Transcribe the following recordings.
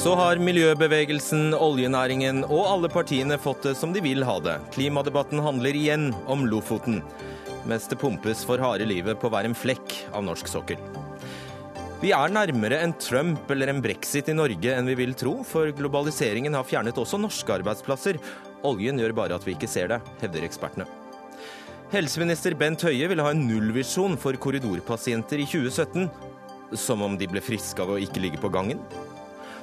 Så har miljøbevegelsen, oljenæringen og alle partiene fått det som de vil ha det. Klimadebatten handler igjen om Lofoten. Mens det pumpes for harde livet på hver en flekk av norsk sokkel. Vi er nærmere en Trump eller en brexit i Norge enn vi vil tro, for globaliseringen har fjernet også norske arbeidsplasser. Oljen gjør bare at vi ikke ser det, hevder ekspertene. Helseminister Bent Høie vil ha en nullvisjon for korridorpasienter i 2017. Som om de ble friske av å ikke ligge på gangen?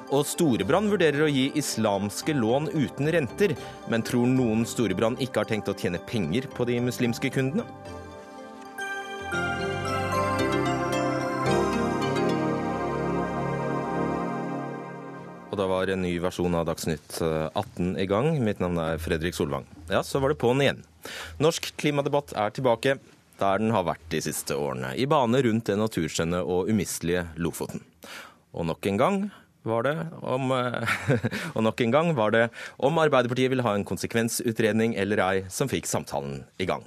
Og Storebrand vurderer å gi islamske lån uten renter, men tror noen Storebrand ikke har tenkt å tjene penger på de muslimske kundene? Og da var en ny versjon av Dagsnytt 18 i gang. Mitt navn er Fredrik Solvang. Ja, så var det på'n igjen. Norsk klimadebatt er tilbake der den har vært de siste årene. I bane rundt det naturskjønne og umistelige Lofoten. Og nok en gang var det om, og nok en gang var det om Arbeiderpartiet ville ha en konsekvensutredning eller ei, som fikk samtalen i gang.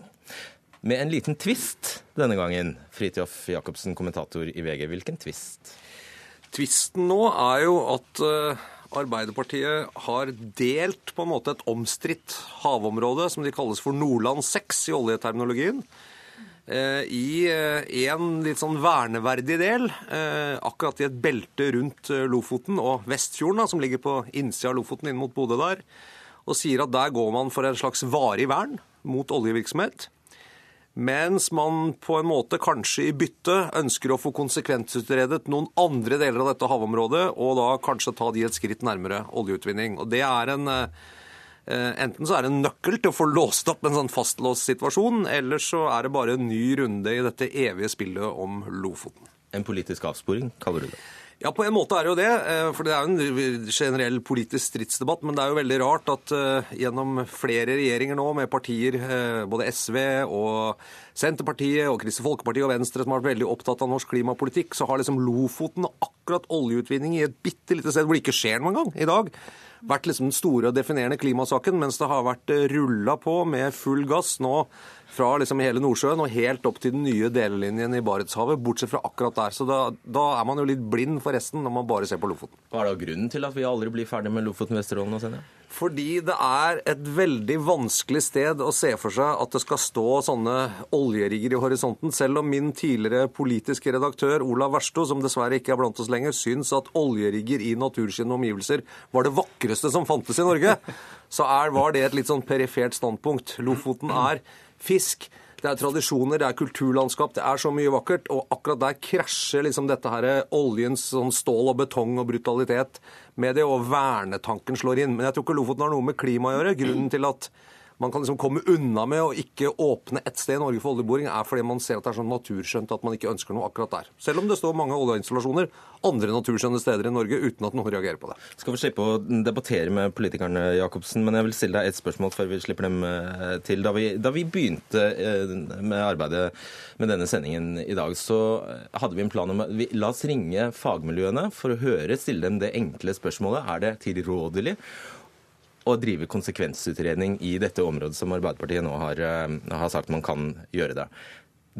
Med en liten tvist denne gangen. Fridtjof Jacobsen, kommentator i VG. Hvilken tvist? Tvisten nå er jo at Arbeiderpartiet har delt på en måte et omstridt havområde som de kalles for Nordland 6 i oljeterminologien i en litt sånn verneverdig del, akkurat i et belte rundt Lofoten og Vestfjorden, som ligger på innsida av Lofoten inn mot Bodø der, og sier at der går man for en slags varig vern mot oljevirksomhet. Mens man på en måte kanskje i bytte ønsker å få konsekvensutredet noen andre deler av dette havområdet, og da kanskje ta de et skritt nærmere oljeutvinning. Og det er en Enten så er det en nøkkel til å få låst opp en sånn fastlåst situasjon, eller så er det bare en ny runde i dette evige spillet om Lofoten. En politisk avsporing, kaller du det? Ja, på en måte er det jo det. For det er jo en generell politisk stridsdebatt. Men det er jo veldig rart at uh, gjennom flere regjeringer nå, med partier, både SV og Senterpartiet og Kristelig Folkeparti og Venstre, som har vært veldig opptatt av norsk klimapolitikk, så har liksom Lofoten og akkurat oljeutvinning i et bitte lite sted hvor det ikke skjer noen gang i dag, vært liksom den store og definerende klimasaken, mens det har vært rulla på med full gass nå fra liksom hele Nordsjøen og helt opp til den nye delelinjen i Barentshavet, bortsett fra akkurat der. Så da, da, er man jo litt blind for resten når man bare ser på Lofoten. Hva er da grunnen til at vi aldri blir ferdig med Lofoten, Vesterålen og Senja? Fordi det er et veldig vanskelig sted å se for seg at det skal stå sånne oljerigger i horisonten, selv om min tidligere politiske redaktør Olav Versto, som dessverre ikke er blant oss lenger, syns at oljerigger i naturskinnende omgivelser var det vakreste som fantes i Norge. Så er, var det et litt sånn perifert standpunkt. Lofoten er fisk. Det er tradisjoner, det er kulturlandskap, det er så mye vakkert. Og akkurat der krasjer liksom dette her oljens sånn stål og betong og brutalitet med det, og vernetanken slår inn. Men jeg tror ikke Lofoten har noe med klima å gjøre. Grunnen til at man kan liksom komme unna med å ikke åpne ett sted i Norge for oljeboring, er fordi man ser at det er sånn naturskjønt at man ikke ønsker noe akkurat der. Selv om det står mange oljeinstallasjoner andre naturskjønne steder i Norge uten at noen reagerer på det. Skal vi slippe å debattere med politikerne, Jacobsen, men jeg vil stille deg et spørsmål før vi slipper dem til. Da vi, da vi begynte med arbeidet med denne sendingen i dag, så hadde vi en plan om å la oss ringe fagmiljøene for å høre, stille dem det enkle spørsmålet. Er det tilrådelig å drive konsekvensutredning i dette området som Arbeiderpartiet nå har, har, sagt man kan gjøre det.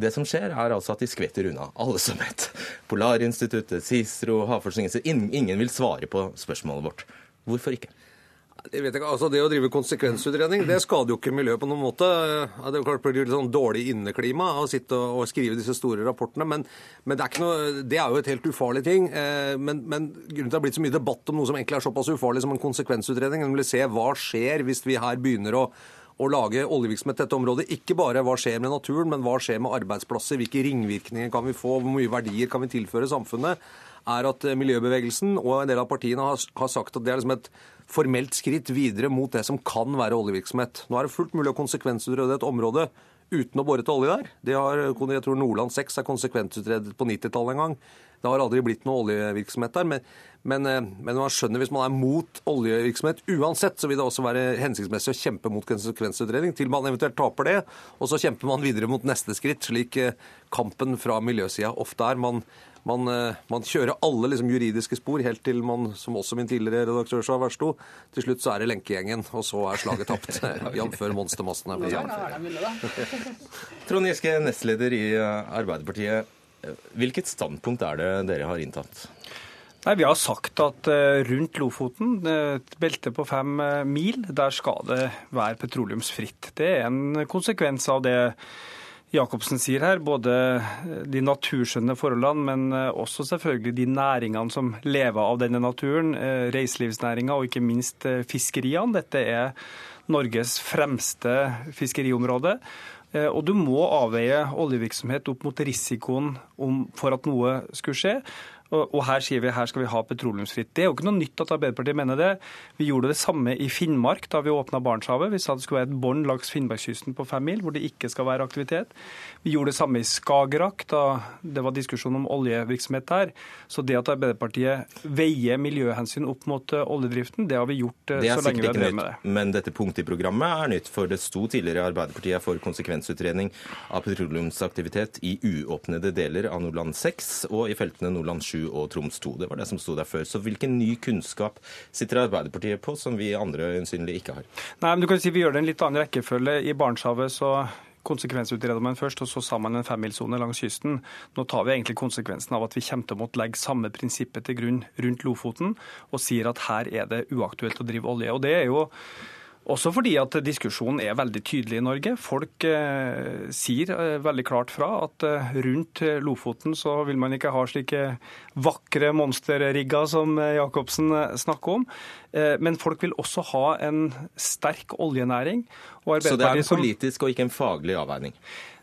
Det som skjer, er altså at de skvetter unna, alle som vet, Polarinstituttet, CICERO, Havforskningsinstituttet. Ingen vil svare på spørsmålet vårt. Hvorfor ikke? Jeg vet ikke, altså Det å drive konsekvensutredning det skader jo ikke miljøet på noen måte. Det er jo klart det blir litt sånn dårlig inneklima å sitte og skrive disse store rapportene. Men, men det, er noe, det, er jo et helt ufarlig ting. Men, men grunnen til at det har blitt så mye debatt om noe som egentlig er såpass ufarlig som en konsekvensutredning, nemlig se hva skjer hvis vi her begynner å å lage oljevirksomhet i dette området. Ikke bare hva skjer med naturen, men hva skjer med arbeidsplasser, hvilke ringvirkninger kan vi få, hvor mye verdier kan vi tilføre samfunnet, er at miljøbevegelsen og en del av partiene har, har sagt at det er liksom et formelt skritt videre mot det som kan være oljevirksomhet. Nå er det fullt mulig å konsekvensutrede et område uten å bore til olje der. Det har, jeg tror Nordland 6 er konsekvensutredet på 90-tallet en gang. Det har aldri blitt noe oljevirksomhet der. Men, men, men, man skjønner hvis man er mot oljevirksomhet uansett, så vil det også være hensiktsmessig å kjempe mot konsekvensutredning til man eventuelt taper det. Og så kjemper man videre mot neste skritt, slik kampen fra miljøsida ofte er. Man, man, man, kjører alle liksom, juridiske spor helt til man, som også min tidligere redaktør sa, versto, til slutt så er det lenkegjengen, og så er slaget tapt. Jf. monstermassen her. Trond Giske, nestleder i Arbeiderpartiet. Hvilket standpunkt er det dere har inntatt? Nei, Vi har sagt at eh, rundt Lofoten, et belte på fem eh, mil, der skal det være petroleumsfritt. Det er en konsekvens av det Jacobsen sier her. Både de naturskjønne forholdene, men også selvfølgelig de næringene som lever av denne naturen. Reiselivsnæringa og ikke minst fiskeriene. Dette er Norges fremste fiskeriområde. Og du må avveie oljevirksomhet opp mot risikoen for at noe skulle skje. Og her sier vi her skal vi ha petroleumsfritt. Det er jo ikke noe nytt at Arbeiderpartiet mener det. Vi gjorde det samme i Finnmark da vi åpna Barentshavet. Vi sa det skulle være et bånd langs Finnmarkskysten på fem mil hvor det ikke skal være aktivitet. Vi gjorde det samme i Skagerrak da det var diskusjon om oljevirksomhet der. Så det at Arbeiderpartiet veier miljøhensyn opp mot eh, oljedriften, det har vi gjort eh, så lenge vi har drevet med det. Men dette punktet i programmet er nytt, for det sto tidligere Arbeiderpartiet for konsekvensutredning av petroleumsaktivitet i uåpnede deler av Nordland 6 og i feltene Nordland 7 og Troms 2. Det var det som sto der før. Så hvilken ny kunnskap sitter Arbeiderpartiet på som vi andre øyensynlig ikke har? Nei, men du kan si Vi gjør det en litt annen rekkefølge. I Barentshavet så konsekvensutreder man først, og så sa man en femmilssone langs kysten. Nå tar vi egentlig konsekvensen av at vi kommer til å måtte legge samme prinsippet til grunn rundt Lofoten, og sier at her er det uaktuelt å drive olje. Og det er jo også fordi at diskusjonen er veldig tydelig i Norge. Folk eh, sier eh, veldig klart fra at eh, rundt Lofoten så vil man ikke ha slike vakre monsterrigger som eh, Jacobsen eh, snakker om. Eh, men folk vil også ha en sterk oljenæring. så det er en politisk og ikke en faglig avveining?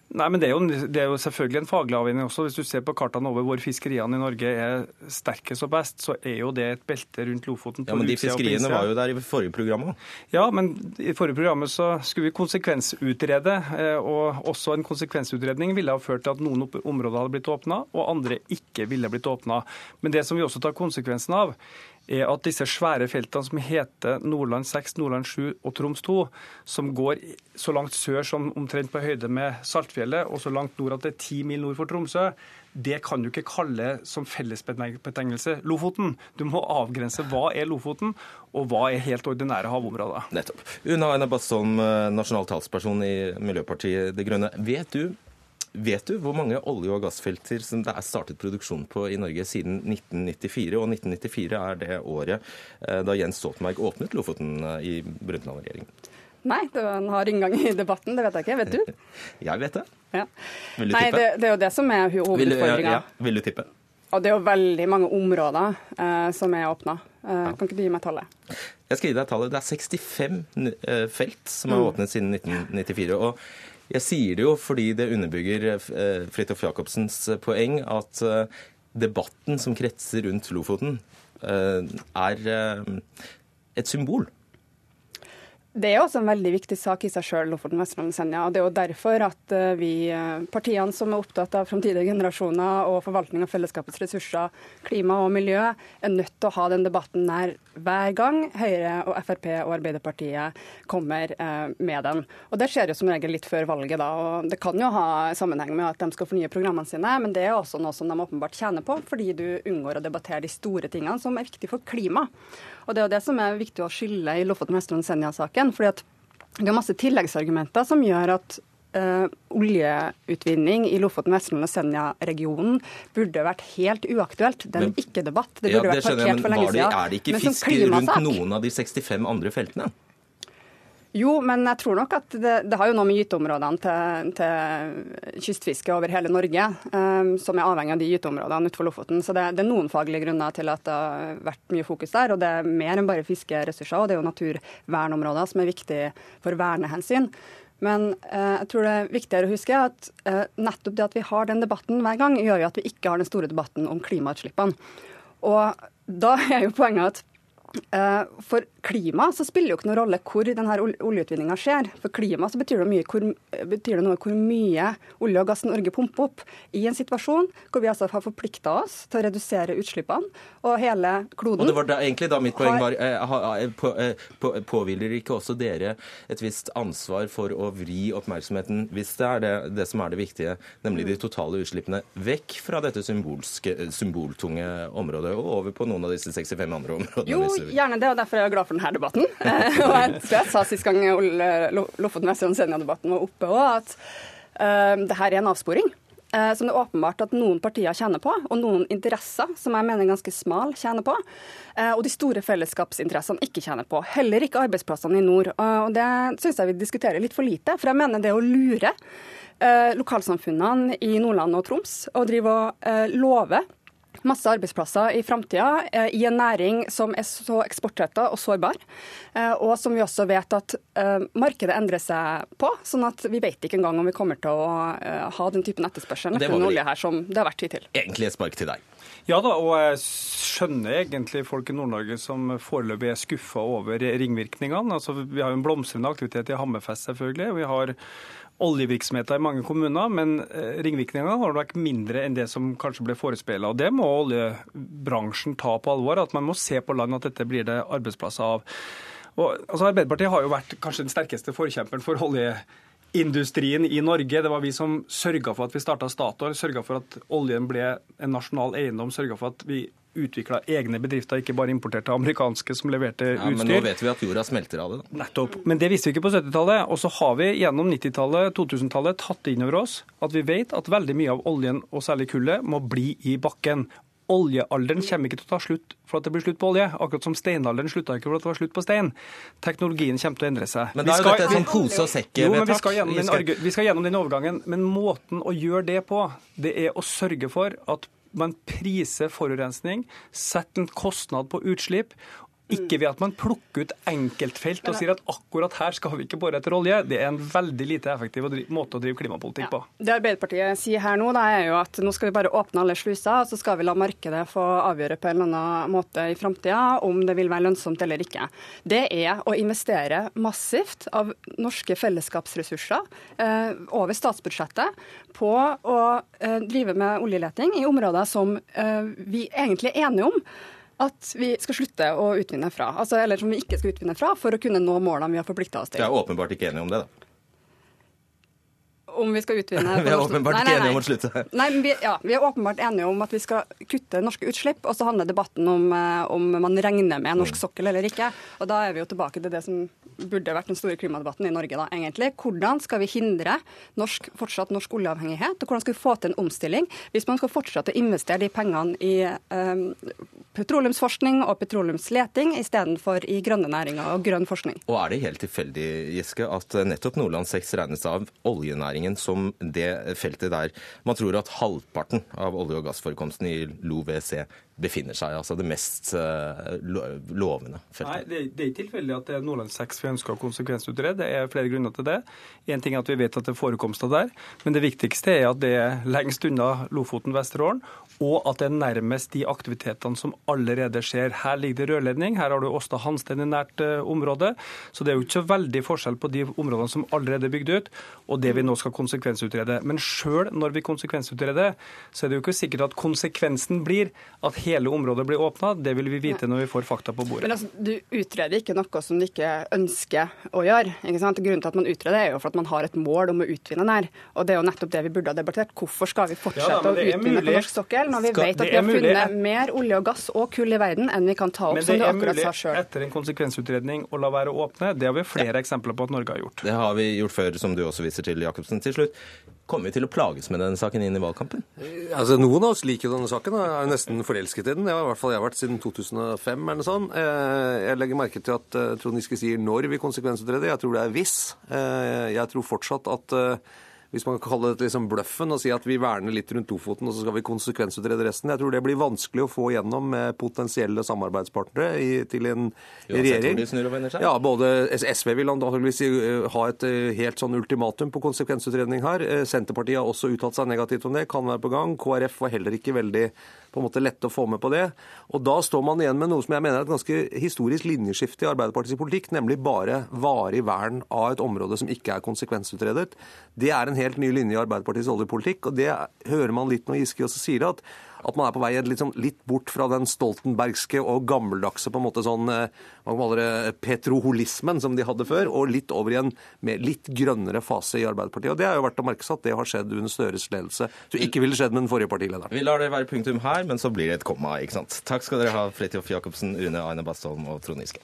Nei, men det er, jo, det er, jo, selvfølgelig en faglig avveining også. Hvis du ser på kartene over hvor fiskeriene i Norge er sterkest og best, så er jo det et belte rundt Lofoten. ja, Men de fiskeriene var jo der i forrige program òg? Ja, men i forrige programmet så skulle vi konsekvensutrede. Eh, og også en konsekvensutredning ville ha ført til at noen områder hadde blitt åpna, og andre ikke ville blitt åpna. Men det som vi også tar konsekvensen av, er at disse svære feltene som heter Nordland 6, Nordland 7 og Troms 2, som går så langt sør som omtrent på høyde med Saltfjellet, og så langt nord at det er ti mil nord for Tromsø, det kan du ikke kalle som fellesbetegnelse Lofoten. Du må avgrense hva er Lofoten, og hva er helt ordinære havområder. Nettopp. Una Aina Bastholm, eh, nasjonal talsperson i Miljøpartiet De Grønne. Vet du Vet du hvor mange olje- og gassfelter som det er startet produksjon på i Norge siden 1994? Og 1994 er det året eh, da Jens Stoltenberg åpnet Lofoten eh, i Brundtland-regjeringen. Nei, den har inngang i debatten, det vet jeg ikke. Vet du? Jeg vet det. Ja. Vil du Nei, tippe? Det, det, er jo det som er hovedutfordringa. Ja, ja. Vil du tippe? Og det er jo veldig mange områder eh, som er åpna. Eh, kan ikke du gi meg tallet? Jeg skal gi deg tallet. Det er 65 eh, felt som er mm. åpnet siden 1994. og jeg sier det jo fordi det underbygger eh, Fridtjof Jacobsens eh, poeng at eh, debatten som kretser rundt Lofoten, er et symbol det er også en veldig viktig sak i seg sjøl, Lofoten, Vesterålen Senja. Og det er jo derfor at eh, vi, eh, partiene som er opptatt av framtidige generasjoner og forvaltning av fellesskapets ressurser, klima og miljø, er nødt til å ha den debatten der hver gang Høyre og Frp og Arbeiderpartiet kommer eh, med den. Og det skjer jo som regel litt før valget, da. Og det kan jo ha sammenheng med at de skal fornye programmene sine, men det er også noe som de åpenbart tjener på, fordi du unngår å debattere de store tingene som er viktige for klima. Og Det er jo det som er viktig å skille i Lofoten, Vesterålen og Senja-saken. fordi at det er masse tilleggsargumenter som gjør at Uh, oljeutvinning i Lofoten, Vesterålen og Senja-regionen burde vært helt uaktuelt. Det er en ikke-debatt. Det burde ja, det vært parkert for lenge siden. Er det ikke fiske rundt noen av de 65 andre feltene? Jo, men jeg tror nok at det, det har jo noe med gyteområdene til, til kystfiske over hele Norge, um, som er avhengig av de gyteområdene utenfor Lofoten. Så det, det, er noen faglige grunner til at det har vært mye fokus der. Og det er mer enn bare fiskeressurser, og det er jo naturvernområder som er viktige for vernehensyn. Men eh, jeg tror det er viktigere å huske at eh, nettopp det at vi har den debatten hver gang, gjør jo at vi ikke har den store debatten om klimautslippene. Og da er jo poenget at Eh, for klima så spiller jo ikke noen rolle hvor denne oljeutvinninga skjer. For klima så betyr det, mye, hvor, betyr det noe hvor mye olje og gass Norge pumper opp. I en situasjon hvor vi altså har forplikta oss til å redusere utslippene, og hele kloden Og Det var da, egentlig da mitt poeng var eh, på, eh, Påhviler ikke også dere et visst ansvar for å vri oppmerksomheten, hvis det er det, det som er det viktige, nemlig de totale utslippene, vekk fra dette symboltunge området og over på noen av disse 65 andre områdene? Jo, gjerne det, og derfor er jeg glad for denne debatten. Eh, og jeg, jeg sa sist gang Lofoten, Vesterålen, Senja-debatten var oppe òg, at uh, det her er en avsporing. Uh, som det er åpenbart at noen partier tjener på, og noen interesser, som jeg mener er ganske smal, tjener på. Uh, og de store fellesskapsinteressene ikke tjener på. Heller ikke arbeidsplassene i nord. Og det syns jeg vi diskuterer litt for lite. For jeg mener det å lure lokalsamfunnene i Nordland og Troms og drive og love masse arbeidsplasser i framtida eh, i en næring som er så eksportretta og sårbar, eh, og som vi også vet at eh, markedet endrer seg på. sånn at vi vet ikke engang om vi kommer til å ha den typen etterspørsel etter olje her som det har vært hittil. Egentlig et spark til deg. Ja da, og jeg skjønner egentlig folk i Nord-Norge som foreløpig er skuffa over ringvirkningene. Altså, vi har jo en blomstrende aktivitet i Hammerfest, selvfølgelig. og vi har oljevirksomheter i mange kommuner, men eh, ringvirkningene har vært mindre enn det som kanskje ble forespeila. Det må oljebransjen ta på alvor, at man må se på land at dette blir det arbeidsplasser av. Og, altså, Arbeiderpartiet har jo vært kanskje den sterkeste forkjemperen for oljeindustrien i Norge. Det var vi som sørga for at vi starta Statoil, sørga for at oljen ble en nasjonal eiendom, sørga for at vi utvikla egne bedrifter, ikke bare importerte amerikanske som leverte ja, utstyr. Men nå vet vi at jorda smelter av det. Da. Nettopp. Men det visste vi ikke på 70-tallet. Og så har vi gjennom 90-tallet, 2000-tallet tatt inn over oss at vi vet at veldig mye av oljen, og særlig kullet, må bli i bakken. Oljealderen kommer ikke til å ta slutt for at det blir slutt på olje. Akkurat som steinalderen slutta ikke for at det var slutt på stein. Teknologien kommer til å endre seg. Men da er jo dette sånn pose og sekk-vedtak. Vi, skal gjennom den, vi skal gjennom den overgangen. Men måten å gjøre det på, det er å sørge for at man priser forurensning, setter en kostnad på utslipp, ikke ved at man plukker ut enkeltfelt og sier at akkurat her skal vi ikke bore etter olje. Det er en veldig lite effektiv måte å drive klimapolitikk på. Ja. Det Arbeiderpartiet sier her nå, er jo at nå skal vi bare åpne alle sluser, og så skal vi la markedet få avgjøre på en eller annen måte i framtida om det vil være lønnsomt eller ikke. Det er å investere massivt av norske fellesskapsressurser eh, over statsbudsjettet på å eh, drive med oljeleting i områder som eh, vi egentlig er enige om at vi skal slutte å utvinne fra. Altså, eller som vi ikke skal utvinne fra, for å kunne nå målene vi har forplikta oss til. Jeg er åpenbart ikke enig om det, da om vi skal utvinne Vi er åpenbart ikke enige om å slutte. Nei, vi, ja, vi, er åpenbart enige om at vi skal kutte norske utslipp. Og så handler debatten om eh, om man regner med norsk sokkel eller ikke. Og da er vi jo tilbake til det som burde vært den store klimadebatten i Norge, da, egentlig. Hvordan skal vi hindre norsk, fortsatt norsk oljeavhengighet, og hvordan skal vi få til en omstilling hvis man skal fortsette å investere de pengene i um, petroleumsforskning og petroleumsleting istedenfor i grønne næringer og grønn forskning? Og er det helt tilfeldig, Giske, at nettopp Nordland 6 regnes av oljenæringen næringen som det feltet der. Man tror at halvparten av olje- og gassforekomsten i LoVC befinner seg. Altså det mest uh, lovende feltet. Nei, det, det er ikke tilfeldig at det er Nordland 6 vi ønsker å konsekvensutrede. Det er flere grunner til det. Én ting er at vi vet at det er forekomster der, men det viktigste er at det er lengst unna Lofoten, Vesterålen, og at det er nærmest de aktivitetene som allerede skjer. Her ligger det rørledning, her har du Åsta Hansten i nært uh, område. Så det er jo ikke så veldig forskjell på de områdene som allerede er bygd ut, og det vi nå skal konsekvensutrede. Men sjøl når vi konsekvensutreder, så er det jo ikke sikkert at konsekvensen blir at hele området blir åpna. Det vil vi vite når vi får fakta på bordet. Men altså, Du utreder ikke noe som du ikke ønsker å gjøre. ikke sant? Grunnen til at man utreder er jo for at man har et mål om å utvinne den her. Og det er jo nettopp det vi burde ha debattert. Hvorfor skal vi fortsette ja, å utvinne på norsk sokkel når vi skal, vet at vi har funnet mer olje og gass og kull i verden enn vi kan ta opp, som du akkurat sa sjøl? Etter en konsekvensutredning å la være å åpne, det har vi flere ja. eksempler på at Norge har gjort. Det har vi gjort før, som du også viser til, Jacobsen. Til slutt, Kommer vi til å plages med denne saken inn i valgkampen? Altså, Noen av oss liker denne saken og er nesten forelsket i den. Det har i hvert fall jeg har vært siden 2005. eller noe sånt. Eh, jeg legger merke til at eh, Trond Giske sier når vi konsekvensutreder. Jeg tror det er hvis. Eh, jeg tror fortsatt at hvis man kan kalle det liksom bløffen og si at vi verner litt rundt Tofoten og så skal vi konsekvensutrede resten. Jeg tror det blir vanskelig å få gjennom med potensielle samarbeidspartnere i, til en Uansett, regjering. Ja, både SV vil antakeligvis eh, ha et eh, helt sånn ultimatum på konsekvensutredning her. Eh, Senterpartiet har også uttalt seg negativt om det, kan være på gang. KrF var heller ikke veldig på en måte lette å få med på det. Og Da står man igjen med noe som jeg mener er et ganske historisk linjeskifte i Arbeiderpartiets politikk, nemlig bare varig vern av et område som ikke er konsekvensutredet. Det er en helt ny linje i Arbeiderpartiets oljepolitikk, og det hører man litt når Giske også sier at at man er på vei liksom, litt bort fra den stoltenbergske og gammeldagse på en måte sånn, man kaller det, petroholismen som de hadde før, og litt over i en litt grønnere fase i Arbeiderpartiet. Og Det er jo verdt å merke seg at det har skjedd under Støres ledelse. Så ikke ville skjedd med den forrige partilederen. Vi lar det være punktum her, men så blir det et komma, ikke sant. Takk skal dere ha, Fridtjof Jacobsen, Une Aine Bastholm og Trond Giske.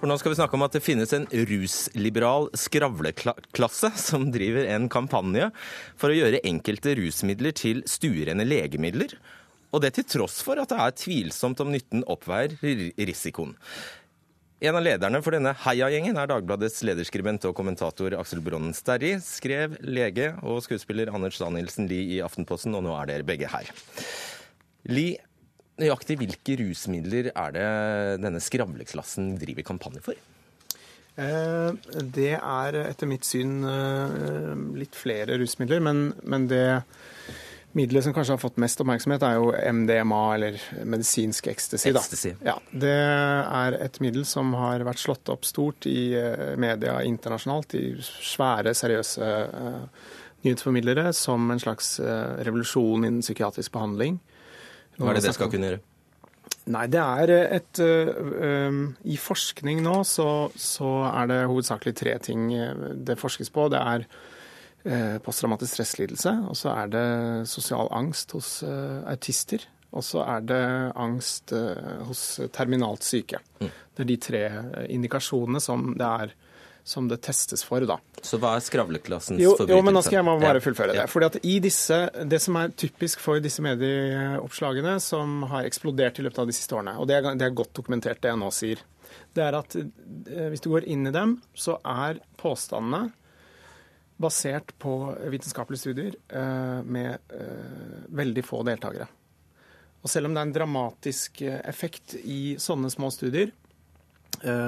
For nå skal vi snakke om at det finnes en rusliberal skravleklasse som driver en kampanje for å gjøre enkelte rusmidler til stuerene legemidler. Og det til tross for at det er tvilsomt om nytten oppveier risikoen. En av lederne for denne heiagjengen er Dagbladets lederskribent og kommentator Aksel Bronnen Sterri, skrev lege og skuespiller Anders Danielsen Lie i Aftenposten, og nå er dere begge her. Lie, nøyaktig hvilke rusmidler er det denne skravleklassen driver kampanje for? Eh, det er etter mitt syn eh, litt flere rusmidler, men, men, det middelet som kanskje har fått mest oppmerksomhet, er jo MDMA, eller medisinsk ecstasy. ecstasy. Ja, det er et middel som har vært slått opp stort i eh, media internasjonalt, i svære, seriøse nyhetsformidlere, som en slags revolusjon innen psykiatrisk behandling. Hva er det det skal kunne gjøre? Nei, det er et uh, I forskning nå så, så, er det hovedsakelig tre ting det forskes på. Det er uh, posttraumatisk stresslidelse, og så er det sosial angst hos uh, autister. Og så er det angst hos terminalt syke. Mm. Det er de tre indikasjonene som det er som det testes for. da. Så hva er skravleklassens jo, forbrytelse? Jo, men nå skal jeg bare fullføre det. Fordi at i disse, Det som er typisk for disse medieoppslagene som har eksplodert i løpet av de siste årene, og det er, det er godt dokumentert, det jeg nå sier, det er at eh, hvis du går inn i dem, så er påstandene basert på vitenskapelige studier eh, med eh, veldig få deltakere. Og selv om det er en dramatisk effekt i sånne små studier,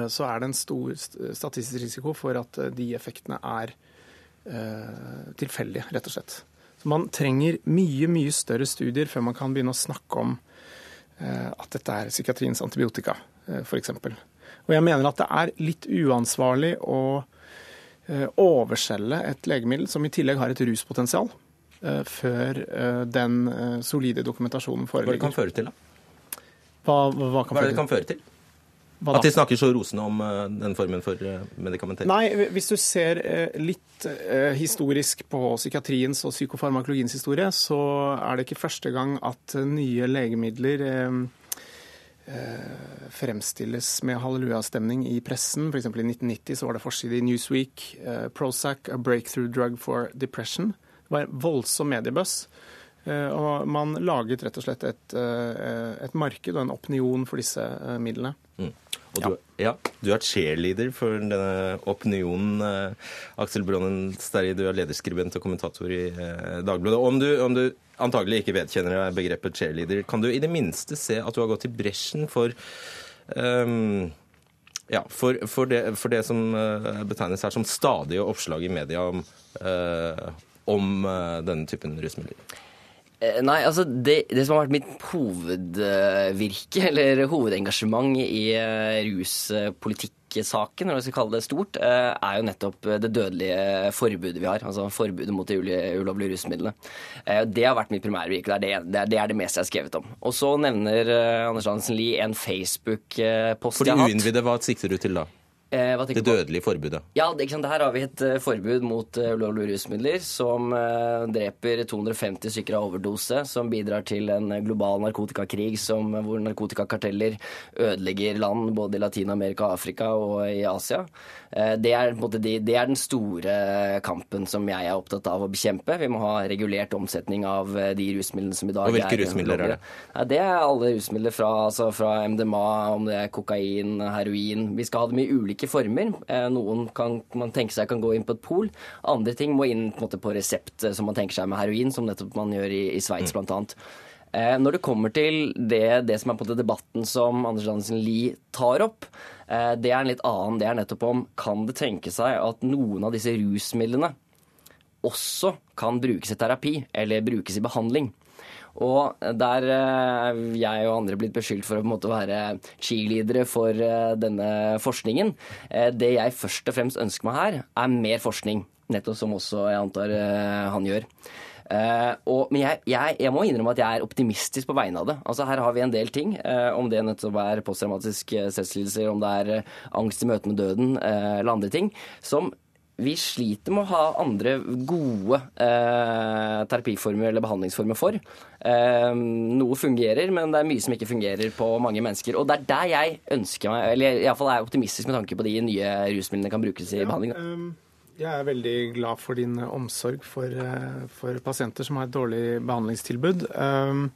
så er det en stor statistisk risiko for at eh, de effektene er eh, tilfeldige, rett og slett. Så man trenger mye, mye større studier før man kan begynne å snakke om at dette er psykiatriens antibiotika, f.eks. Og jeg mener at det er litt uansvarlig å overselge et legemiddel som i tillegg har et ruspotensial, før den solide dokumentasjonen foreligger. Hva det kan føre til, da? Hva, hva, kan, hva er det det kan føre til? At de snakker så rosende om uh, den formen for uh, medikamentering? Nei, hvis du ser uh, litt historisk på psykiatriens og psykofarmakologiens historie, så er det ikke første gang at nye legemidler fremstilles med hallelujastemning i pressen. F.eks. i 1990 så var det forside i Newsweek. Prozac, a breakthrough drug for depression. Det var en voldsom mediebøss. Og man laget rett og slett et, et marked og en opinion for disse midlene. Mm. Og du, ja. du er cheerleader for denne opinionen. Eh, Aksel Bronnen Sterri, du er lederskribent og kommentator i eh, Dagbladet. Om du, om du antagelig ikke vedkjenner begrepet cheerleader, kan du i det minste se at du har gått i bresjen for um, ja, for, for, det, for, det, som betegnes her som stadige oppslag i media om, uh, om denne typen rusmidler? Eh, nei, altså det, det, som har vært mitt hovedvirke, eller hovedengasjement i uh, ruspolitikksaken, når vi skal kalle det stort, uh, er jo nettopp det dødelige forbudet vi har. Altså forbudet mot de ulovlige rusmidlene. Det har vært mitt primærvirke. Det det, det, er det meste jeg har skrevet om. Og så nevner Anders Hansen Lie en Facebook-post jeg har hatt. For de uinnvidde, hva sikter du til da? Eh, det dødelige forbudet? Ja, det, her har vi et uh, forbud mot uh, ulovlige rusmidler som uh, dreper 250 stykker av overdose, som bidrar til en global narkotikakrig som, hvor narkotikakarteller ødelegger land både i Latin-Amerika, Afrika og i Asia. Det er, måte, de, det, er, den store kampen som jeg er opptatt av å bekjempe. Vi må ha regulert omsetning av de rusmidlene som i dag er Og hvilke rusmidler er det? Ja, det er alle rusmidler fra, altså fra MDMA, om det er kokain, heroin. Vi skal ha dem i ulike ulike former. Eh, noen kan man tenke seg kan gå inn på et pol. Andre ting må inn på, måte, på resept, eh, som man tenker seg med heroin, som nettopp man gjør i, i Sveits mm. bl.a. Eh, når det kommer til det, det som er på en debatten som Anders Andersen Lie tar opp, det er en litt annen. Det er nettopp om kan det tenke seg at noen av disse rusmidlene også kan brukes i terapi eller brukes i behandling. Og der er jeg og andre blitt beskyldt for å måte, være cheerleadere for eh, denne forskningen. Eh, det jeg først og fremst ønsker meg her, er mer forskning. Nettopp som også jeg antar han gjør. Uh, og, men jeg, jeg, jeg, må innrømme at jeg er optimistisk på vegne av det. Altså Her har vi en del ting. Uh, om det nettopp er posttraumatisk stresslidelse, om det er uh, angst i møte med døden eller andre ting, som vi sliter med å ha andre gode eh, terapiformer eller behandlingsformer for. Eh, noe fungerer, men det er mye som ikke fungerer på mange mennesker. Og det er der jeg ønsker meg, eller iallfall er optimistisk med tanke på de nye rusmidlene kan brukes i ja, behandling. Um, jeg er veldig glad for din omsorg for, eh, for pasienter som har et dårlig behandlingstilbud. Um,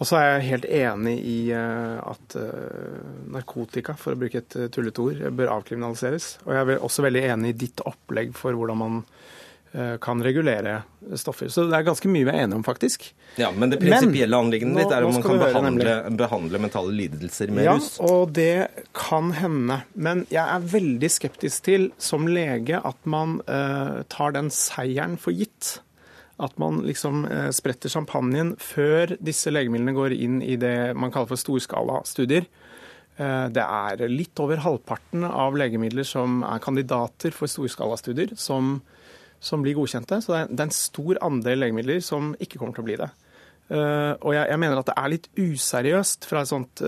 og så er jeg helt enig i eh, at eh, narkotika, for å bruke et eh, tullete ord, bør avkriminaliseres. Og jeg er også veldig enig i ditt opplegg for hvordan man kan regulere stoffer. Så det er ganske mye vi er enige om, faktisk. Ja, Men det prinsipielle anliggendet ditt er om man kan behandle, behandle, mentale lidelser med ja, rus? Ja, og det kan hende. Men jeg er veldig skeptisk til, som lege, at man uh, tar den seieren for gitt at man liksom eh, spretter champagnen før disse legemidlene går inn i det man kaller for storskalastudier. Eh, det er litt over halvparten av legemidler som er kandidater for storskalastudier, som, som blir godkjente. Så det er, en stor andel legemidler som ikke kommer til å bli det. Eh, og jeg, jeg mener at det er litt useriøst fra et sånt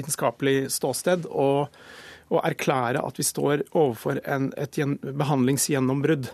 vitenskapelig ståsted å, å erklære at vi står overfor en, et behandlingsgjennombrudd.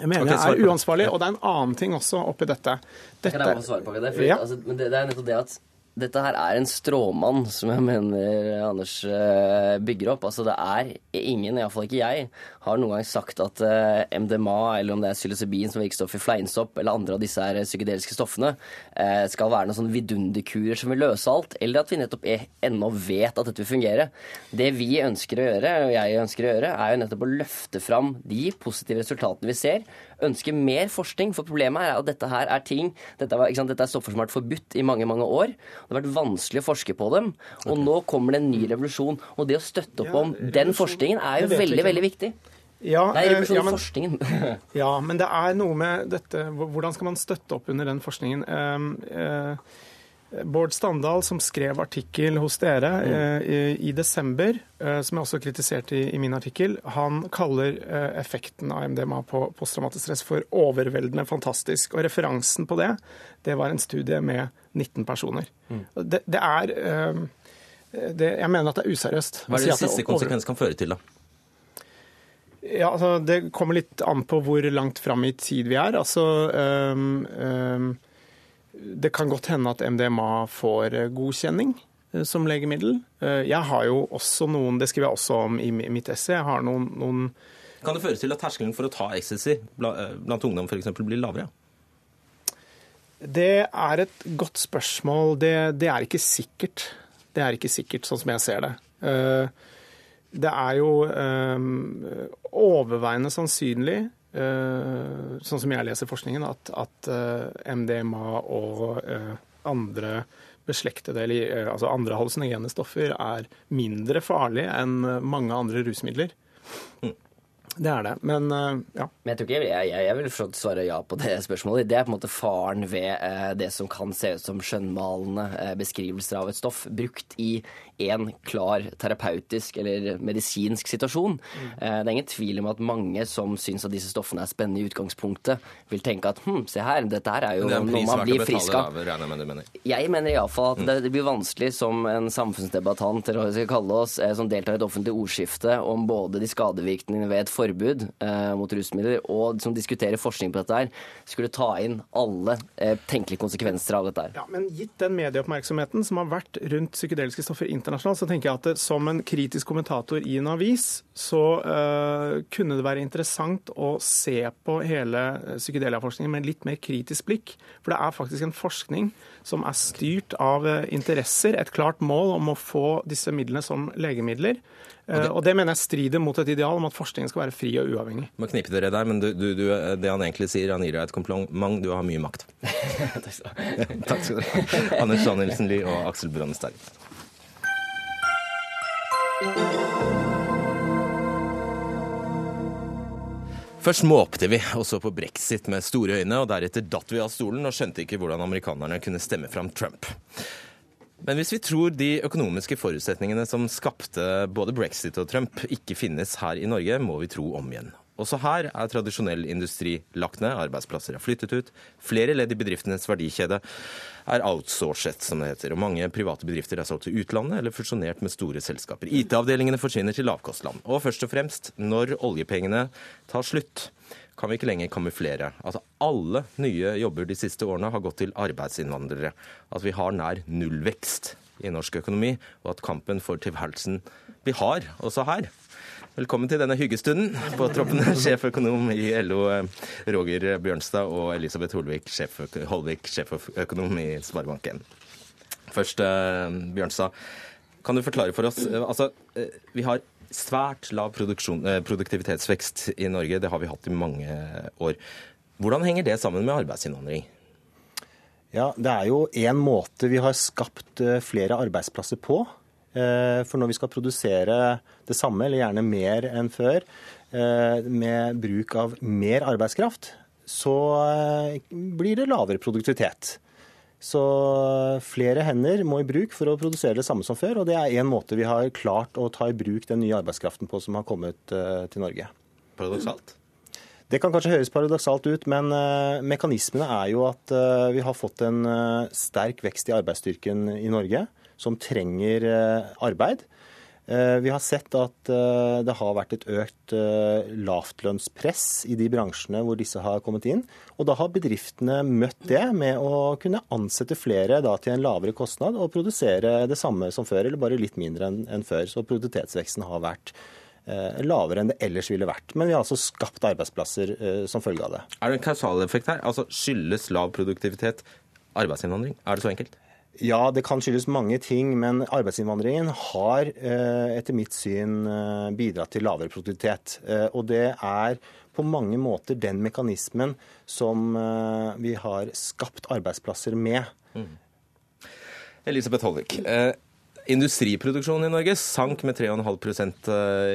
Jeg mener okay, det er uansvarlig, og det er en annen ting også oppi dette. dette... Kan jeg bare svare på det? For, ja. altså, men det, det er nettopp det at dette her er en stråmann som jeg mener Anders eh, bygger opp. Altså det er ingen, iallfall ikke jeg, har noen gang sagt at eh, MDMA, eller om det er psilocybin som virkestoff i fleinsopp, eller andre av disse her psykedeliske stoffene, eh, skal være noen sånne vidunderkurer som vil løse alt, eller at vi nettopp ennå vet at dette vil fungere. Det vi ønsker å gjøre, og jeg ønsker å gjøre, er jo nettopp å løfte fram de positive resultatene vi ser, ønsker mer forskning. For problemet er at dette her er ting Dette, var, dette er stoffer som har vært forbudt i mange, mange år. Det har vært vanskelig å forske på dem. Og okay. nå kommer det en ny revolusjon. Og det å støtte opp om den forskningen er jo veldig, veldig viktig. Ja, Nei, revolusjon ja, men, forskningen. ja, men det er noe med dette Hvordan skal man støtte opp under den forskningen? Uh, uh, Bård Standal, som skrev artikkel hos dere mm. eh, i desember, eh, som jeg også kritiserte i, i, min artikkel, han kaller eh, effekten av MDMA på posttraumatisk stress for overveldende fantastisk. Og referansen på det, det var en studie med 19 personer. Mm. Det, det, er det, Jeg mener at det er useriøst. Hva er det siste konsekvens kan føre til, da? Ja, altså, Det kommer litt an på hvor langt fram i tid vi er. Altså... Um, det kan godt hende at MDMA får eh, godkjenning eh, som legemiddel. Eh, jeg har jo også noen, det skriver jeg også om i mitt essay, jeg har noen, noen Kan det føre til at terskelen for å ta ecstasy blant ungdom f.eks. blir lavere? Det er et godt spørsmål. Det, det, er ikke sikkert. Det er ikke sikkert, sånn som jeg ser det. Det er jo overveiende sannsynlig sånn som jeg leser forskningen, at, at eh, MDMA og eh, andre beslektede, eller altså andre hallusinogene stoffer er mindre farlige enn mange andre rusmidler. Mm. Det er det. Men ja. Men jeg tror ikke jeg, jeg, jeg vil svare ja på det spørsmålet. Det er på en måte faren ved det som kan se ut som skjønnmalende beskrivelser av et stoff, brukt i en klar terapeutisk eller medisinsk situasjon. Mm. Det er ingen tvil om at mange som syns at disse stoffene er spennende i utgangspunktet, vil tenke at hm, se her, dette her er jo er noe man blir frisk av. Jeg mener iallfall at mm. det, det blir vanskelig som en samfunnsdebattant, eller hva vi skal kalle oss, som deltar i et offentlig ordskifte om både de skadevirkningene ved et forbud eh, mot rusmidler, og som diskuterer forskning på dette her, skulle ta inn alle eh, tenkelige konsekvenser av dette her. Ja, men gitt den medieoppmerksomheten som har vært rundt psykedeliske stoffer internasjonalt, så tenker jeg at det, som en kritisk kommentator i en avis, så uh, kunne det være interessant å se på hele psykedeliaforskningen med en litt mer kritisk blikk. For det er faktisk en forskning som er styrt av eh, interesser, et klart mål om å få disse midlene som legemidler. Og det, eh, og det, mener jeg strider mot et ideal om at forskningen skal være fri og uavhengig. Må knipe dere der, men du, du, du, det han egentlig sier, han gir deg et kompliment. Du har mye makt. Takk skal du ha. Anders Danielsen Lie og Aksel Brandestad. Først måpte vi og så på brexit med store øyne, og deretter datt vi av stolen og skjønte ikke hvordan amerikanerne kunne stemme fram Trump. Men hvis vi tror de økonomiske forutsetningene som skapte både brexit og Trump, ikke finnes her i Norge, må vi tro om igjen. Også her er tradisjonell industri lagt ned, arbeidsplasser er flyttet ut. Flere ledd i bedriftenes verdikjede er outsourcet, som det heter. Og mange private bedrifter er solgt til utlandet eller fusjonert med store selskaper. IT-avdelingene forsvinner til lavkostland. Og først og fremst, når oljepengene tar slutt, kan vi ikke lenger kamuflere at alle nye jobber de siste årene har gått til arbeidsinnvandrere. At vi har nær nullvekst i norsk økonomi, og at kampen for tilværelsen blir hard også her. Velkommen til denne hyggestunden. På troppene sjeføkonom i LO Roger Bjørnstad og Elisabeth Holvik, sjef, Holvik, sjeføkonom i Sparebanken. Først, Bjørnstad. Kan du forklare for oss altså, Vi har svært lav produktivitetsvekst i Norge. Det har vi hatt i mange år. Hvordan henger det sammen med arbeidsinnvandring? Ja, Det er jo én måte vi har skapt flere arbeidsplasser på. For når vi skal produsere det samme, eller gjerne mer enn før, med bruk av mer arbeidskraft, så blir det lavere produktivitet. Så flere hender må i bruk for å produsere det samme som før. Og det er én måte vi har klart å ta i bruk den nye arbeidskraften på som har kommet til Norge. Paradoksalt? Det kan kanskje høres paradoksalt ut, men mekanismene er jo at vi har fått en sterk vekst i arbeidsstyrken i Norge, som trenger arbeid. Vi har sett at det har vært et økt lavtlønnspress i de bransjene hvor disse har kommet inn. Og da har bedriftene møtt det med å kunne ansette flere til en lavere kostnad og produsere det samme som før, eller bare litt mindre enn før. Så produktivitetsveksten har vært lavere enn det ellers ville vært. Men vi har altså skapt arbeidsplasser som følge av det. Er det en kausaleffekt her? Altså Skyldes lav produktivitet arbeidsinnvandring? Er det så enkelt? Ja, det kan skyldes mange ting, men arbeidsinnvandringen har etter mitt syn bidratt til lavere produktivitet. Og det er på mange måter den mekanismen som vi har skapt arbeidsplasser med. Mm. Elisabeth Holvik. Eh, industriproduksjonen i Norge sank med 3,5%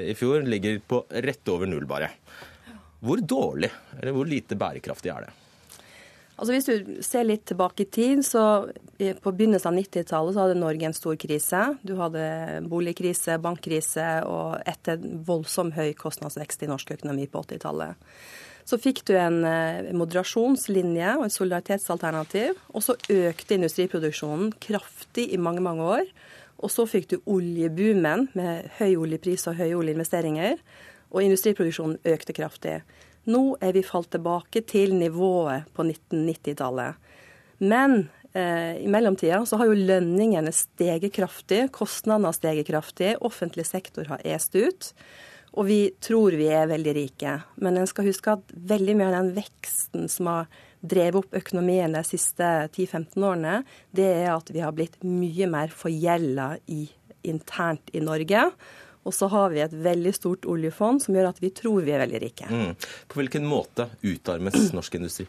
i fjor. Ligger på rett over null, bare. Hvor dårlig, eller hvor lite bærekraftig er det? Altså Hvis du ser litt tilbake i tid, så på begynnelsen av 90-tallet så hadde Norge en stor krise. Du hadde boligkrise, bankkrise og etter voldsom høy kostnadsvekst i norsk økonomi på 80-tallet. Så fikk du en moderasjonslinje og et solidaritetsalternativ, og så økte industriproduksjonen kraftig i mange, mange år. Og så fikk du oljeboomen med høy oljepris og høye oljeinvesteringer, og industriproduksjonen økte kraftig. Nå er vi falt tilbake til nivået på 1990-tallet. Men eh, i mellomtida så har jo lønningene steget kraftig, kostnadene har steget kraftig, offentlig sektor har est ut. Og vi tror vi er veldig rike. Men en skal huske at veldig mye av den veksten som har drevet opp økonomien de siste 10-15 årene, det er at vi har blitt mye mer forgjelda internt i Norge. Og så har vi et veldig stort oljefond som gjør at vi tror vi er veldig rike. Mm. På hvilken måte utarmes norsk industri?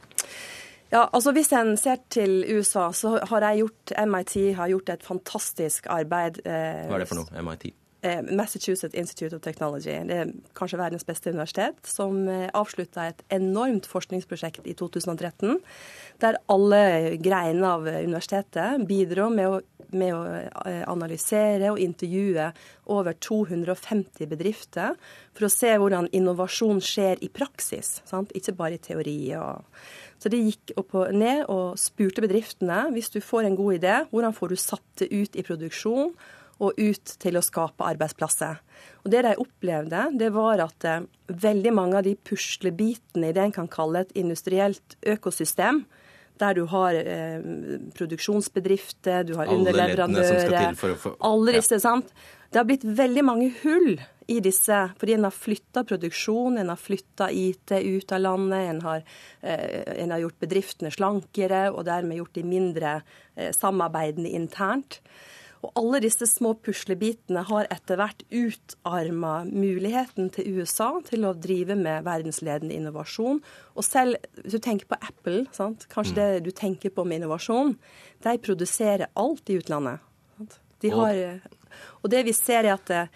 Ja, altså Hvis en ser til USA, så har jeg gjort, MIT har gjort et fantastisk arbeid. Eh, Hva er det for noe, MIT? Eh, Massachusetts Institute of Technology. Det er kanskje verdens beste universitet, som eh, avslutta et enormt forskningsprosjekt i 2013, der alle greiene av universitetet bidro med å med å eh, analysere og intervjue over 250 bedrifter for å se hvordan innovasjon skjer i praksis, sant? ikke bare i teori. Så de gikk og ned og spurte bedriftene hvis du får en god idé, hvordan får du satt det ut i produksjon og ut til å skape arbeidsplasser. Og Det de opplevde, det var at eh, veldig mange av de puslebitene i det en kan kalle et industrielt økosystem, der du har eh, produksjonsbedrifter, du har Alle underleverandører få... Alle disse, ja. sant. Det har blitt veldig mange hull i disse, fordi en har flytta produksjon, en har flytta IT ut av landet, en har, eh, en har, gjort bedriftene slankere og dermed gjort de mindre eh, samarbeidende internt. Og alle disse små puslebitene har etter hvert utarma muligheten til USA til å drive med verdensledende innovasjon. Og selv hvis du tenker på Apple, sant? kanskje mm. det du tenker på med innovasjon, de produserer alt i utlandet. De har, og det vi ser er at det,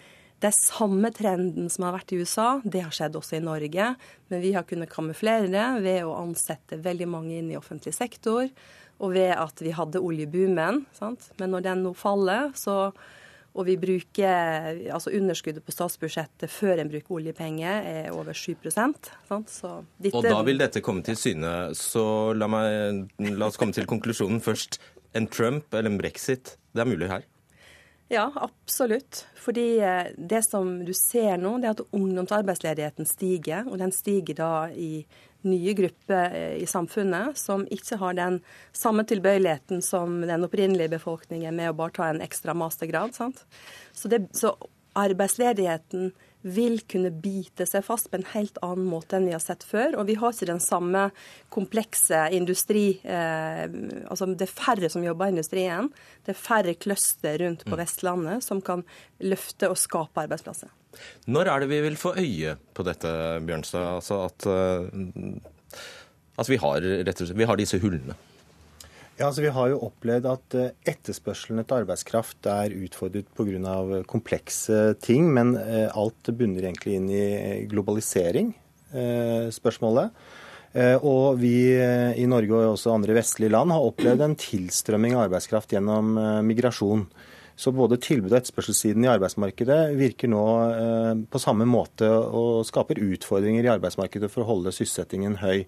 det er samme trenden som har vært i USA, det har skjedd også i Norge. Men vi har kunnet kamuflere det ved å ansette veldig mange inn i offentlig sektor og ved at vi hadde oljeboomen. Sant? Men når den nå faller, så Og vi bruker, altså underskuddet på statsbudsjettet før en bruker oljepenger, er over 7 sant? Så dette... Og da vil dette komme til syne. Så la, meg, la oss komme til konklusjonen først. En Trump eller en brexit, det er mulig her? Ja, absolutt. Fordi eh, det som du ser nå, det er at ungdomsarbeidsledigheten stiger. Og den stiger da i nye grupper eh, i samfunnet som ikke har den samme tilbøyeligheten som den opprinnelige befolkningen med å bare ta en ekstra mastergrad. Sant? Så, det, så arbeidsledigheten vil kunne bite seg fast på en helt annen måte enn vi har sett før. Og vi har ikke den samme komplekse industri eh, Altså det er færre som jobber i industrien. Det er færre cluster rundt på mm. Vestlandet som kan løfte og skape arbeidsplasser. Når er det vi vil få øye på dette, Bjørnstad? Altså at, uh, at vi, har, slett, vi har disse hullene? Ja, altså Vi har jo opplevd at eh, etterspørselen etter arbeidskraft er utfordret pga. komplekse ting, men eh, alt bunner egentlig inn i globalisering, spørsmålet. Og vi i Norge og også andre vestlige land har opplevd en tilstrømming av arbeidskraft gjennom migrasjon. Så både tilbud- og etterspørselssiden i arbeidsmarkedet virker nå eh, på samme måte og skaper utfordringer i arbeidsmarkedet for å holde sysselsettingen høy.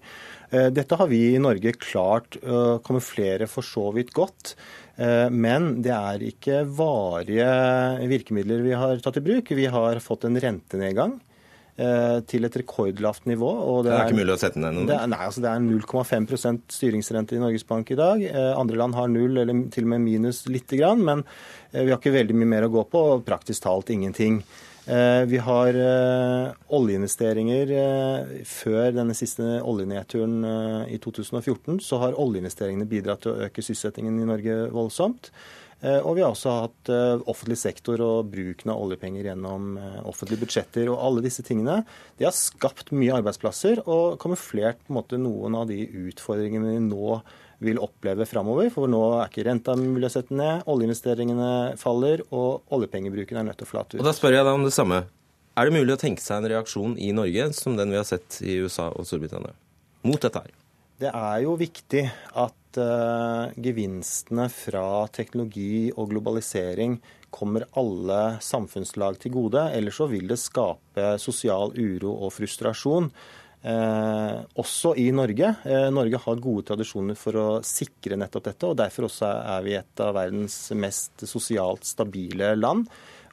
Eh, dette har vi i Norge klart å kamuflere for så vidt godt. Eh, men det er ikke varige virkemidler vi har tatt i bruk. Vi har fått en rentenedgang. Eh, til et rekordlavt nivå. det, det er, ikke mulig å sette ned noe? Det, nei, altså det er 0,5 styringsrente i Norges Bank i dag. Eh, andre land har null eller til og med minus lite grann, men eh, vi har ikke veldig mye mer å gå på, og praktisk talt ingenting. Vi har oljeinvesteringer. Før denne siste oljenedturen i 2014 så har oljeinvesteringene bidratt til å øke sysselsettingen i Norge voldsomt. Eh, og vi har også hatt eh, offentlig sektor og bruken av oljepenger gjennom eh, offentlige budsjetter. Og alle disse tingene det har skapt mye arbeidsplasser og kamuflert på en måte noen av de utfordringene vi nå vil oppleve framover. For nå er ikke renta mulig å sette ned, oljeinvesteringene faller, og oljepengebruken er nødt til å flate ut. Og Da spør jeg deg om det samme. Er det mulig å tenke seg en reaksjon i Norge som den vi har sett i USA og Storbritannia mot dette her? Det er jo viktig at uh, gevinstene fra teknologi og globalisering kommer alle samfunnslag til gode. Ellers så vil det skape sosial uro og frustrasjon. Eh, også i Norge. Eh, Norge har gode tradisjoner for å sikre nettopp dette. og Derfor også er vi et av verdens mest sosialt stabile land.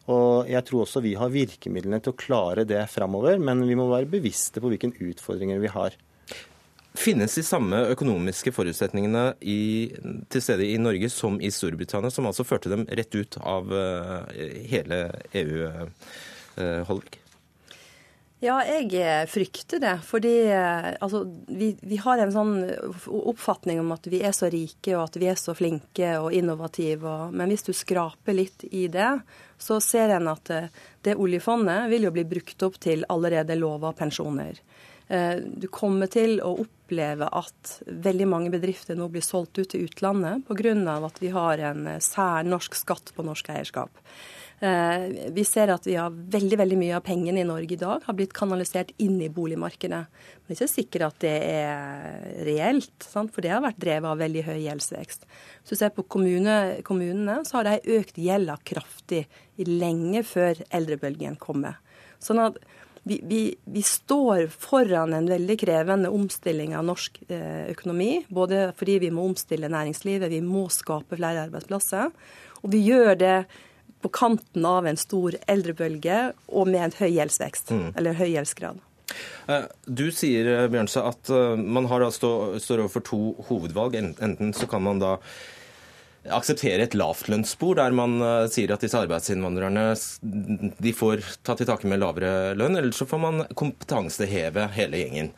Og jeg tror også vi har virkemidlene til å klare det framover, men vi må være bevisste på hvilke utfordringer vi har. Finnes de samme økonomiske forutsetningene i, til stede i Norge som i Storbritannia, som altså førte dem rett ut av uh, hele EU, eh, Holvik? Ja, jeg frykter det. Fordi altså, vi, vi, har en sånn oppfatning om at vi er så rike og at vi er så flinke og innovative. Og, men hvis du skraper litt i det, så ser en at det oljefondet vil jo bli brukt opp til allerede lova pensjoner. Eh, du kommer til å oppleve at veldig mange bedrifter nå blir solgt ut til utlandet pga. at vi har en særnorsk sær norsk skatt på norsk eierskap. Eh, vi ser at vi har veldig veldig mye av pengene i Norge i dag har blitt kanalisert inn i boligmarkedet. Men det er ikke sikkert at det er reelt, sant? for det har vært drevet av veldig høy gjeldsvekst. Hvis du ser på kommune, kommunene, så har de økt gjelda kraftig lenge før eldrebølgen kommer. Sånn at vi, vi, vi, står foran en veldig krevende omstilling av norsk eh, økonomi. Både fordi vi må omstille næringslivet, vi må skape flere arbeidsplasser. Og vi gjør det på kanten av en stor eldrebølge og med en høy gjeldsvekst, mm. eller høy gjeldsgrad. Eh, du sier Bjørnse, at eh, man stå, står overfor to hovedvalg. Enten så kan man da akseptere et lavtlønnsspor, der man uh, sier at disse arbeidsinnvandrerne de får ta til takke med lavere lønn, eller så får man kompetanseheve hele gjengen.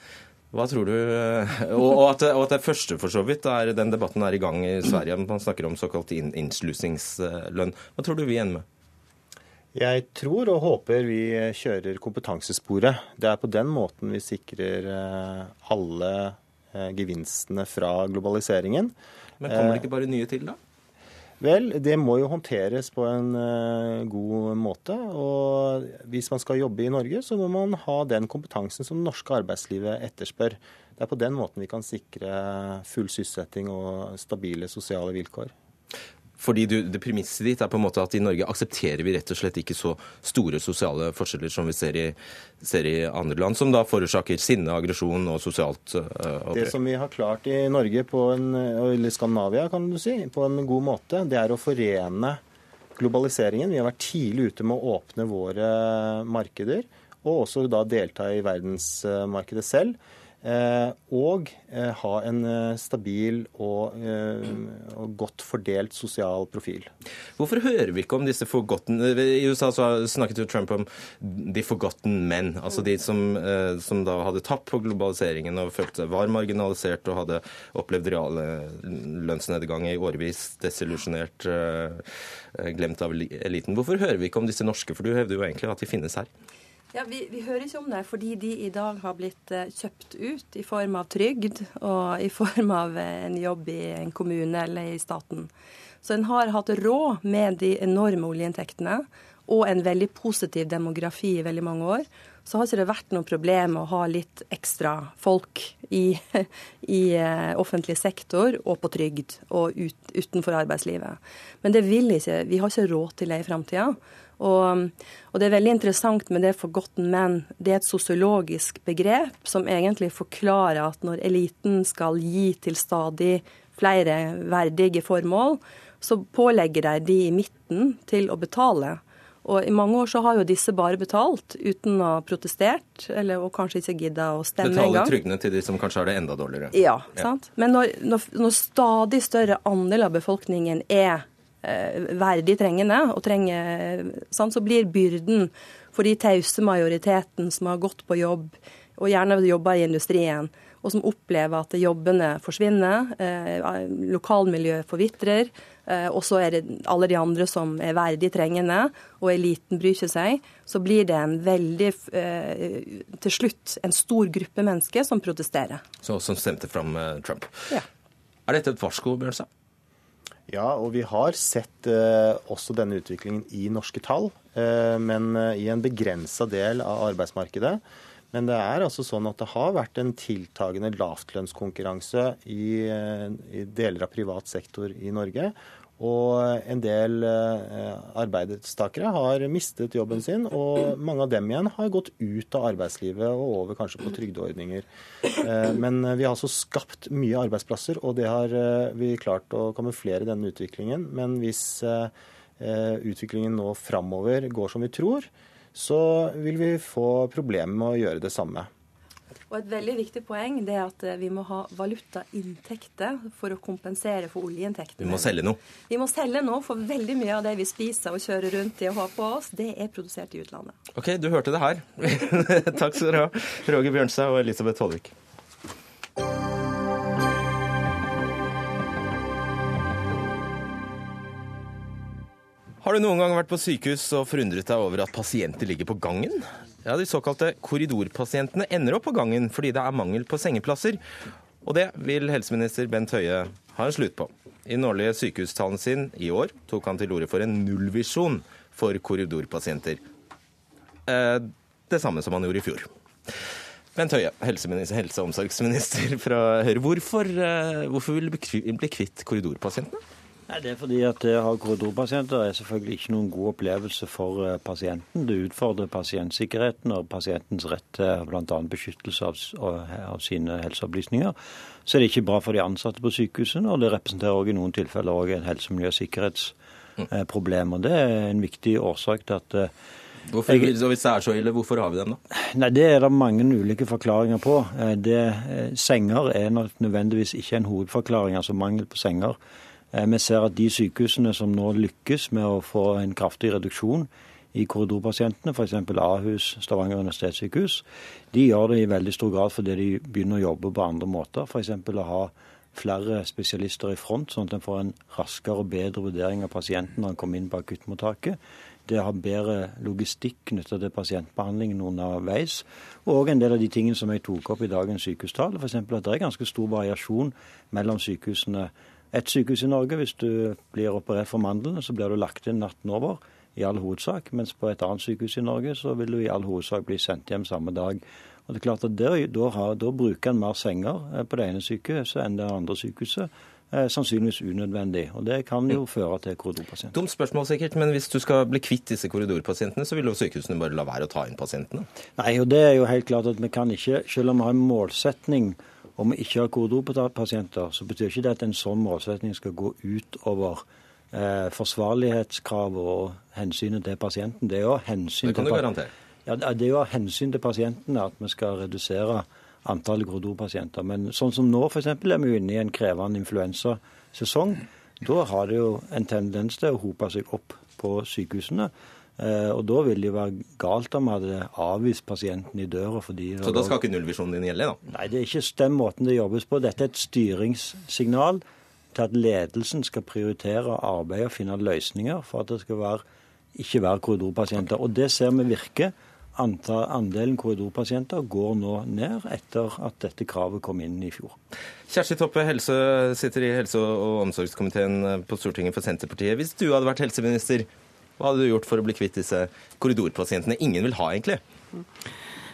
Hva tror du? Eh, og, og, at, og, at, det første, for så vidt, er, den debatten er i gang i Sverige. Man snakker om såkalt innslusingslønn. Hva tror du vi ender med? Jeg tror og håper vi kjører kompetansesporet. Det er på den måten vi sikrer eh, alle gevinstene fra globaliseringen. Men kommer det ikke bare nye til, da? Vel, det må jo håndteres på en uh, god måte. Og hvis man skal jobbe i Norge, så må man ha den kompetansen som det norske arbeidslivet etterspør. Det er på den måten vi kan sikre full sysselsetting og stabile sosiale vilkår. Fordi du, det Premisset ditt er på en måte at i Norge aksepterer vi rett og slett ikke så store sosiale forskjeller som vi ser i, ser i andre land, som da forårsaker sinne, aggresjon og sosialt uh, Det som vi har klart i Norge, på en, eller Skandinavia kan du si, på en god måte, det er å forene globaliseringen. Vi har vært tidlig ute med å åpne våre markeder, og også da delta i verdensmarkedet selv. Eh, og eh, ha en eh, stabil og, godt fordelt sosial profil. Hvorfor hører vi ikke om disse forgotten I USA snakket jo Trump om de forgotten menn. Altså de som, som da hadde tapt på globaliseringen og følte seg var marginalisert og hadde opplevd reale lønnsnedgang i årevis, desillusjonert, glemt av eliten. Hvorfor hører vi ikke om disse norske, for du hevder jo egentlig at de finnes her? Ja, vi, vi, hører ikke om det fordi de i dag har blitt uh, kjøpt ut i form av trygd og i form av uh, en jobb i en kommune eller i staten. Så en har hatt råd med de enorme oljeinntektene og en veldig positiv demografi i veldig mange år. Så har ikke det vært noe problem å ha litt ekstra folk i, i uh, offentlig sektor og på trygd og ut, utenfor arbeidslivet. Men det vil ikke, vi har ikke råd til det i framtida. Og, og, det er veldig interessant med det 'forgotten men'. Det er et sosiologisk begrep som egentlig forklarer at når eliten skal gi til stadig flere verdige formål, så pålegger de de i midten til å betale. Og i mange år så har jo disse bare betalt uten å ha protestert, eller og kanskje ikke gidda å stemme engang. Betale trygdene til de som kanskje har det enda dårligere. Ja, sant. Men når, når, når stadig større andel av befolkningen er verdig trengende, og trenger, sånn, så blir byrden for de tause majoriteten som har gått på jobb, og gjerne jobber i industrien, og som opplever at jobbene forsvinner, eh, lokalmiljøet forvitrer, eh, og så er det alle de andre som er verdig trengende, og eliten bryr ikke seg, så blir det en veldig eh, Til slutt en stor gruppe mennesker som protesterer. Så, som stemte fram eh, Trump. Ja. Er dette et varsko, Bjørnstad? Ja, og vi har sett eh, også denne utviklingen i norske tall, eh, men eh, i en begrensa del av arbeidsmarkedet. Men det er altså sånn at det har vært en tiltagende lavtlønnskonkurranse i, eh, i deler av privat sektor i Norge. Og en del eh, arbeidstakere har mistet jobben sin, og mange av dem igjen har gått ut av arbeidslivet og over kanskje på trygdeordninger. Eh, men vi har altså skapt mye arbeidsplasser, og det har eh, vi klart å kamuflere denne utviklingen. Men hvis utviklingen nå framover går som vi tror, så vil vi få problemer med å gjøre det samme. Og Et veldig viktig poeng det er at eh, vi må ha valutainntekter for å kompensere for oljeinntektene. Vi må selge noe? Vi må selge noe, for veldig mye av det vi spiser og kjører rundt i og har på oss, det er produsert i utlandet. Ok, du hørte det her. Takk skal dere ha, Roger Bjørnstad og Elisabeth Tollvik. Har du noen gang vært på sykehus og forundret deg over at pasienter ligger på gangen? Ja, De såkalte korridorpasientene ender opp på gangen fordi det er mangel på sengeplasser. Og det vil helseminister Bent Høie ha en slutt på. I den årlige sykehustalen sin i år tok han til orde for en nullvisjon for korridorpasienter. Eh, det samme som han gjorde i fjor. Bent Høie, helse- og omsorgsminister fra Høyre. Hvorfor, eh, hvorfor vil du bli kvitt korridorpasientene? Det er fordi at det å ha korridorpasienter er selvfølgelig ikke noen god opplevelse for eh, pasienten. Det utfordrer pasientsikkerheten og pasientens rett til bl.a. beskyttelse av, av, sine helseopplysninger. Så er det ikke bra for de ansatte på sykehusene, og det representerer også i noen tilfeller også en helse-, miljø- og sikkerhetsproblem. Og det er en viktig årsak til at eh, Hvorfor, hvis det er så ille, hvorfor har vi dem da? Nei, Det er det mange ulike forklaringer på. Eh, det, senger er nødvendigvis ikke en hovedforklaring, altså mangel på senger. Eh, vi ser at de sykehusene som nå lykkes med å få en kraftig reduksjon i korridorpasientene, f.eks. Ahus, Stavanger universitetssykehus, de gjør det i veldig stor grad fordi de begynner å jobbe på andre måter. F.eks. å ha flere spesialister i front, sånn at en får en raskere og bedre vurdering av pasienten når en kommer inn på akuttmottaket. Det har bedre logistikk knyttet til pasientbehandlingen underveis. Og en del av de tingene som jeg tok opp i dagens sykehustale, f.eks. at det er ganske stor variasjon mellom sykehusene et sykehus i Norge, hvis du blir operert for mandlene, så blir du lagt inn natten over, i all hovedsak. Mens på et annet sykehus i Norge, så vil du i all hovedsak bli sendt hjem samme dag. Og det er klart at der, da, har, da bruker en mer senger eh, på det ene sykehuset enn det andre sykehuset. eh, sannsynligvis unødvendig. Og Det kan jo føre til korridorpasienter. Dumt spørsmål sikkert, men hvis du skal bli kvitt disse korridorpasientene, så vil jo sykehusene bare la være å ta inn pasientene? Nei, og det er jo helt klart at vi kan ikke, selv om vi har en målsetning om å ikke ha korridorpasienter, så betyr ikke det at en sånn målsetning skal gå utover eh, forsvarlighetskrav og hensynet til pasienten. Det er jo hensyn til. Ja, det er jo hensyn til pasientene at vi skal redusere antallet korridorpasienter. Men sånn som nå f.eks. er vi inne i en krevende influensasesong. Da har det jo en tendens til å hope seg opp på sykehusene. Eh, og da vil det jo være galt om vi hadde avvist pasienten i døra fordi Så da skal ikke nullvisjonen din gjelde, da? Nei, det er ikke den måten det jobbes på. Dette er et styringssignal til at ledelsen skal prioritere arbeid og finne løsninger for at det skal være, ikke være korridorpasienter. Og det ser vi virker. Antall, andelen korridorpasienter går nå ned etter at dette kravet kom inn i fjor. Kjersti Toppe helse, sitter i helse- og omsorgskomiteen på Stortinget for Senterpartiet. Hvis du hadde vært helseminister, hva hadde du gjort for å bli kvitt disse korridorpasientene ingen vil ha, egentlig?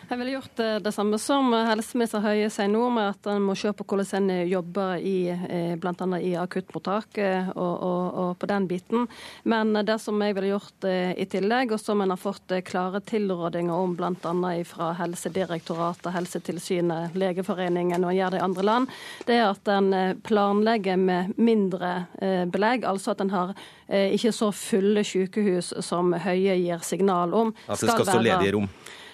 Jeg ville gjort eh, det samme som helseminister Høie sier nå, med at en må se på hvordan en jobber i eh, bl.a. i akuttmottak eh, og, og, og på den biten. Men det som jeg ville gjort i tillegg, og som en har fått klare tilrådinger om bl.a. fra Helsedirektoratet, Helsetilsynet, Legeforeningen og en gjør det i andre land, det er at en planlegger med mindre belegg. Altså at en har ikke så fulle sykehus som Høie gir signal om. At det skal stå ledige rom?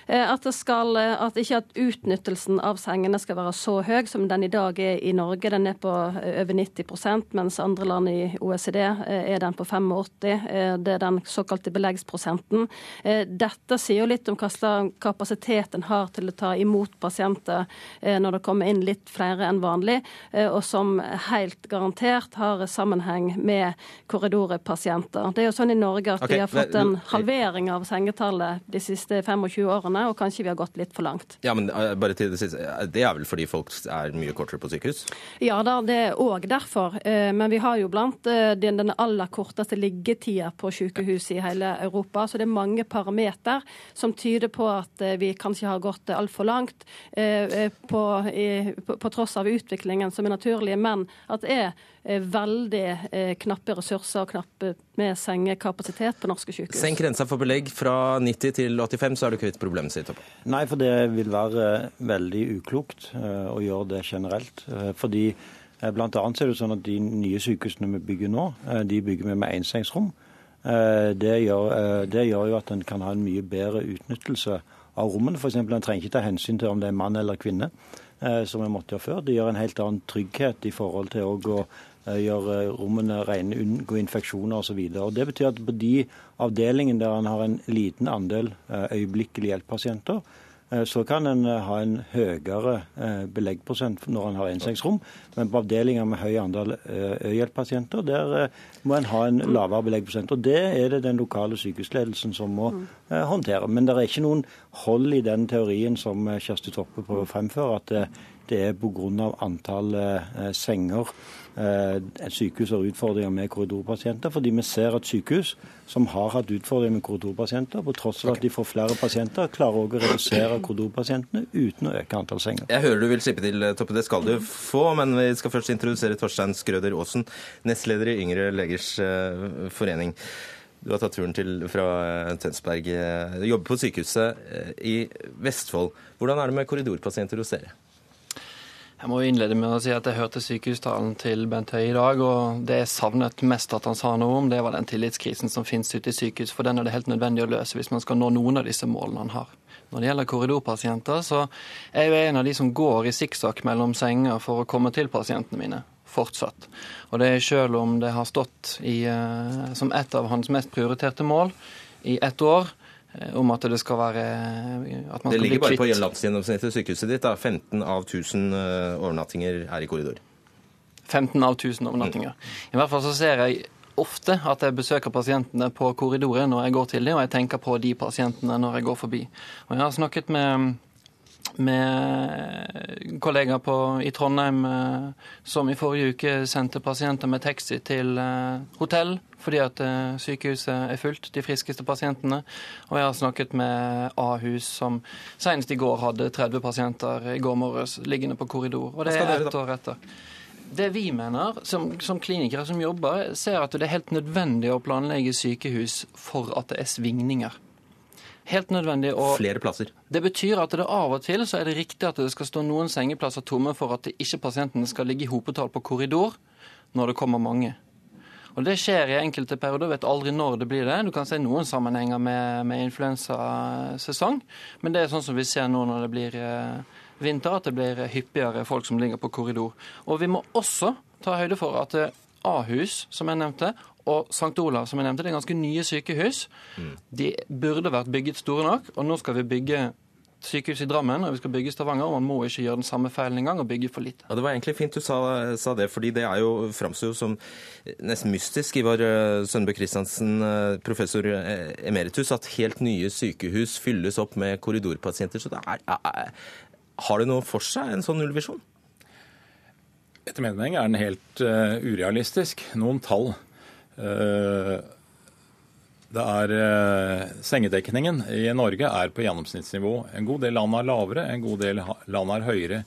At, det skal, at ikke at utnyttelsen av sengene skal være så høy som den i dag er i Norge. Den er på over 90% mens andre land i OECD er den på 85 Det er den såkalte beleggsprosenten. Dette sier jo litt om hva slags kapasitet en har til å ta imot pasienter når det kommer inn litt flere enn vanlig, og som helt garantert har sammenheng med korridorpasienter. Det er jo sånn i Norge at Okay, vi har fått en halvering av sengetallet de siste 25 årene og kanskje vi har gått litt for langt. Ja, men uh, bare til Det siste. Det er vel fordi folk er mye kortere på sykehus? Ja da, det er òg derfor. Eh, Men vi har jo blant eh, den den aller korteste liggetida på sykehus i hele Europa. Så det er mange parameter som tyder på at eh, vi kanskje har gått altfor langt eh, eh, på, på, på tross av utviklingen som er naturlig, men at det er eh, veldig eh, knappe ressurser og knappe med sengekapasitet på norske sykehus. Senk grensa for belegg fra 90 til 85, så er du kvitt problemet sitt. Nei, for det vil være veldig uklokt eh, å gjøre det generelt. Eh, fordi eh, blant annet er det sånn at de nye sykehusene vi bygger nå, eh, de bygger vi med ensengsrom. Eh, det, gjør, eh, det gjør jo at en kan ha en mye bedre utnyttelse av rommene. F.eks. en trenger ikke ta hensyn til om det er mann eller kvinne, eh, som vi måtte gjøre før. Det gjør en helt annen trygghet i forhold til å eh, gjøre rommene rene, unngå infeksjoner osv. Det betyr at på de avdelingene der en har en liten andel eh, øyeblikkelig hjelp-pasienter, eh, så kan en eh, ha en høyere beleggprosent når en har ensengsrom. Men på avdelinger med høy andel eh, øyehjelppasienter, der eh, må en ha en lavere beleggprosent. Og det er det den lokale sykehusledelsen som må eh, håndtere. Men det er ikke noen hold i den teorien som eh, Kjersti Toppe prøver å fremføre, at det, er pga. antall eh, senger eh, sykehus har utfordringer med korridorpasienter. Fordi vi ser at sykehus som har hatt utfordringer med korridorpasienter, på tross av at de får flere pasienter, klarer også å redusere korridorpasientene uten å øke antall senger. Jeg hører du vil slippe til, Toppe. Det skal du få, men vi skal først introdusere Torstein Skrøder Aasen, nestleder i Yngre legers eh, forening. Du har tatt turen til fra eh, Tønsberg. eh, Du jobber på sykehuset eh, i Vestfold. Hvordan er det med korridorpasienter hos dere? Jeg må innlede med å si at jeg hørte sykehustalen til Bent Høie i dag, og det jeg savnet mest at han sa noe om, det var den tillitskrisen som finnes ute i sykehus, for den er det helt nødvendig å løse hvis man skal nå noen av disse målene han har. Når det gjelder korridorpasienter, så er jeg en av de som går i sikksakk mellom senger for å komme til pasientene mine. Fortsatt. Og det er selv om det har stått i, eh, som et av hans mest prioriterte mål i ett år, om at det skal være at man Det skal bli ligger bare på kvitt landsgjennomsnittet sykehuset ditt. da. 15 av 1000 eh, overnattinger er i korridor. 15 av 1000 overnattinger. I hvert fall så ser jeg ofte at jeg besøker pasientene på korridoren når jeg går til dem, og jeg tenker på de pasientene når jeg går forbi. Og jeg har snakket med, med kollegaer på, i Trondheim eh, som i forrige uke sendte pasienter med taxi til eh, hotell fordi at eh, sykehuset er fullt, de friskeste pasientene. Og jeg har snakket med Ahus som senest i går hadde 30 pasienter i går morges liggende på korridor. Og det er ett år etter. Det vi mener, som, som, klinikere som jobber, ser at det er helt nødvendig å planlegge sykehus for at det er svingninger. Helt nødvendig. Og Flere plasser. Det betyr at det av og til så er det riktig at det skal stå noen sengeplasser tomme for at ikke pasientene skal ligge i hopetall på korridor når det kommer mange. Og Det skjer i enkelte perioder, vet aldri når det blir det. Du kan se noen sammenhenger med, med influensasesong, men det er sånn som vi ser nå når det blir eh, vinter, at det blir hyppigere folk som ligger på korridor. Og vi må også ta høyde for at eh, Ahus, som jeg nevnte, og St. Olav, som jeg nevnte, det er ganske nye sykehus. Mm. De burde vært bygget store nok, og nå skal vi bygge sykehus i Drammen og vi skal bygge i Stavanger, og man må ikke gjøre den samme feilen engang og bygge for lite. Ja, Det var egentlig fint du sa, sa det, fordi det er jo, framstår jo som nesten mystisk. Ivar eh, Sønbø Christiansen, eh, professor eh, emeritus, at helt nye sykehus fylles opp med korridorpasienter. Så det er, er, har det noe for seg, en sånn nullvisjon? Etter min mening er den helt uh, urealistisk. Noen tall det er eh, Sengedekningen i Norge er på gjennomsnittsnivå. En god del land er lavere, en god del land er høyere.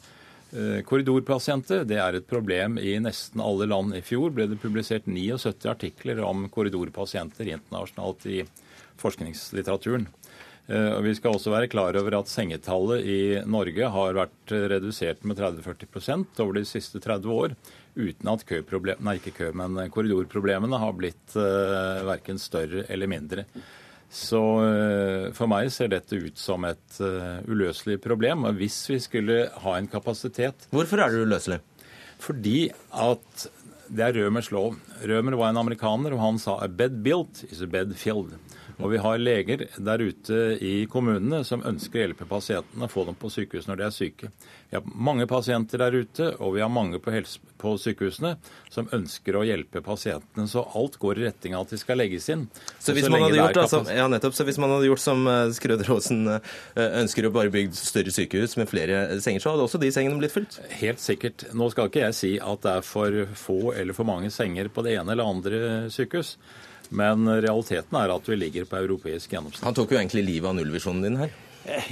Eh, korridorpasienter det er et problem i nesten alle land. I fjor ble det publisert 79 artikler om korridorpasienter internasjonalt i forskningslitteraturen. Vi skal også være klar over at sengetallet i Norge har vært redusert med 30-40% over de siste 30 år uten at køproblem, nei, ikke kø, men korridorproblemene har blitt uh, verken større eller mindre. Så uh, for meg ser dette ut som et uh, uløselig problem. Hvis vi skulle ha en kapasitet Hvorfor er det uløselig? Fordi at det er Rømers lov. Rømer var en amerikaner, og han sa a bed built is a bed filled. Og vi har leger der ute i kommunene som ønsker å hjelpe pasientene og få dem på sykehus når de er syke. Vi har mange pasienter der ute, og vi har mange på, på sykehusene som ønsker å hjelpe pasientene. Så alt går i retning av at de skal legges inn. Så hvis, så man hadde gjort, altså, ja, nettopp, så hvis man hadde gjort som eh, Skrøder Aasen eh, ønsker å bare bygge større sykehus med flere senger, så hadde også de sengene blitt fylt? Helt sikkert. Nå skal ikke jeg si at det er for få eller for mange senger på det ene eller andre sykehus. Men realiteten er at vi ligger på europeisk gjennomsnitt. Han tok jo egentlig livet av nullvisjonen din her.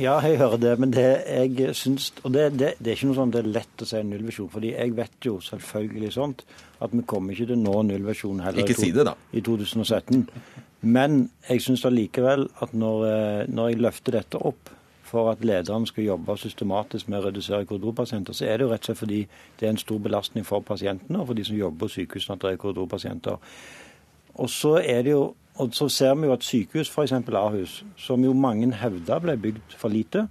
Ja, jeg hører det. Men det jeg syns Og det, det, det, er ikke noe sånn det er lett å si nullvisjon. fordi jeg vet jo selvfølgelig sånt at vi kommer ikke til å nå nullvisjonen heller ikke si det, da. i 2017. Men jeg syns allikevel at når, eh, når jeg løfter dette opp for at lederen skal jobbe systematisk med å redusere korridorpasienter, så er det jo rett og slett fordi det er en stor belastning for pasientene og for de som jobber på sykehusene at det er korridorpasienter. Og så er det jo og så ser vi jo at sykehus, f.eks. Ahus, som jo mange hevda ble bygd for lite,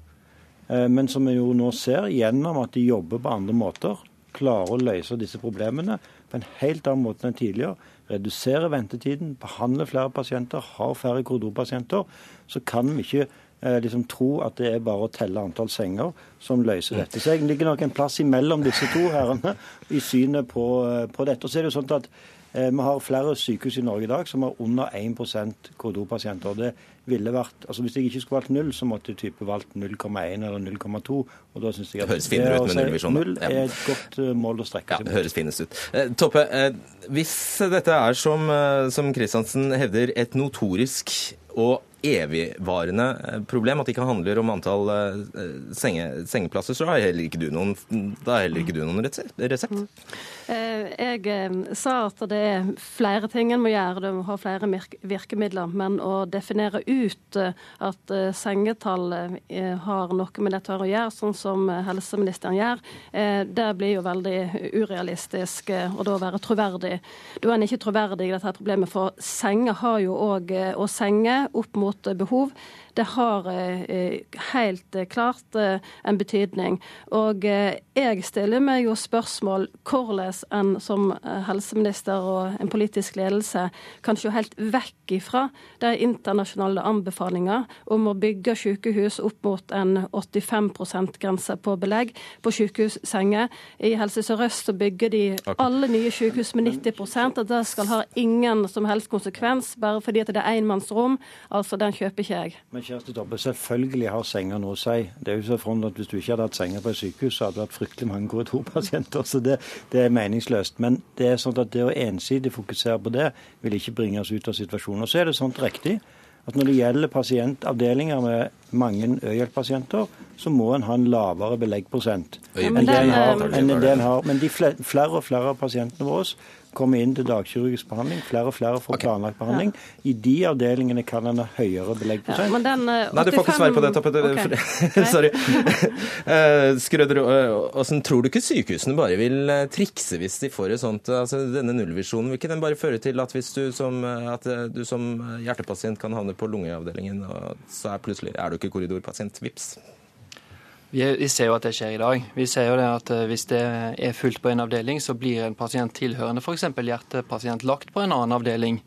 eh, men som vi jo nå ser gjennom at de jobber på andre måter, klarer å løse disse problemene på en helt annen måte enn tidligere. Redusere ventetiden, behandle flere pasienter, har færre korridorpasienter. Så kan vi ikke eh, liksom tro at det er bare å telle antall senger som løser dette. Så jeg ligger nok en plass imellom disse to herrene i synet på, eh, på dette. Og så er det jo sånn at vi har flere sykehus i Norge i dag som har under 1% korridorpasienter. Det ville vært, altså Hvis jeg ikke skulle valgt null, så måtte jeg type valgt 0,1 eller 0,2. og da synes jeg at Det høres finere ut med nullvisjon. Null er et godt eh, mål å strekke seg Ja, det høres finest ut. Eh, Toppe, eh, hvis dette er som, eh, som Kristiansen hevder, et notorisk og evigvarende eh, problem, at det ikke handler om antall senge, sengeplasser, så har heller ikke du noen, da har heller ikke du noen resept? Eh, jeg eh, sa at det er flere ting en må gjøre, du ha flere virkemidler. Men å definere ut eh, at sengetall har noe med dette å gjøre, sånn som helseministeren gjør, det blir jo veldig urealistisk. Og da være troverdig. Da er en ikke troverdig i dette problemet, for senger har jo òg å senge opp mot behov det har eh, helt klart eh, en betydning. Og eh, jeg stiller meg jo spørsmål hvordan en som helseminister og en politisk ledelse kan se helt vekk ifra de internasjonale anbefalinger om å bygge sykehus opp mot en 85 %-grense på belegg på sykehussenger. I Helse Sør-Øst bygger de alle nye sykehus med 90% og det skal ha ingen som helst konsekvens, bare fordi det er enmannsrom. Altså, den kjøper ikke jeg. Men Kjersti Toppe, selvfølgelig har senger noe å si. Det er jo så front at Hvis du ikke hadde hatt senger på et sykehus, så hadde det vært fryktelig mange korridorpasienter. Så det, det, er meningsløst. Men det er sånn at det å ensidig fokusere på det, vil ikke bringe oss ut av situasjonen. Og så er det sånt riktig at når det gjelder pasientavdelinger med mange øyehjelppasienter, så må en ha en lavere beleggprosent enn men det en eh, Enn det en har. Men de flere og flere av pasientene våre kommer inn til dagkirurgisk behandling. Flere og flere får planlagt behandling. I de avdelingene kan en ha høyere Ja, beleggsprosent. men den eh, Nei, du får ikke svar på det, Toppe. Okay. Sorry. Eh, Skrøder, eh, hvordan tror du ikke sykehusene bare vil trikse hvis de får et sånt altså Denne nullvisjonen, vil ikke den bare føre til at hvis du som, at du som hjertepasient kan havne på lungeavdelingen, og så er plutselig er du ikke korridorpasient? Vips. Vi, ser jo at det skjer i dag. Vi ser jo det at eh, Hvis det er fullt på en avdeling, så blir en pasient tilhørende f.eks. hjertepasient lagt på en annen avdeling.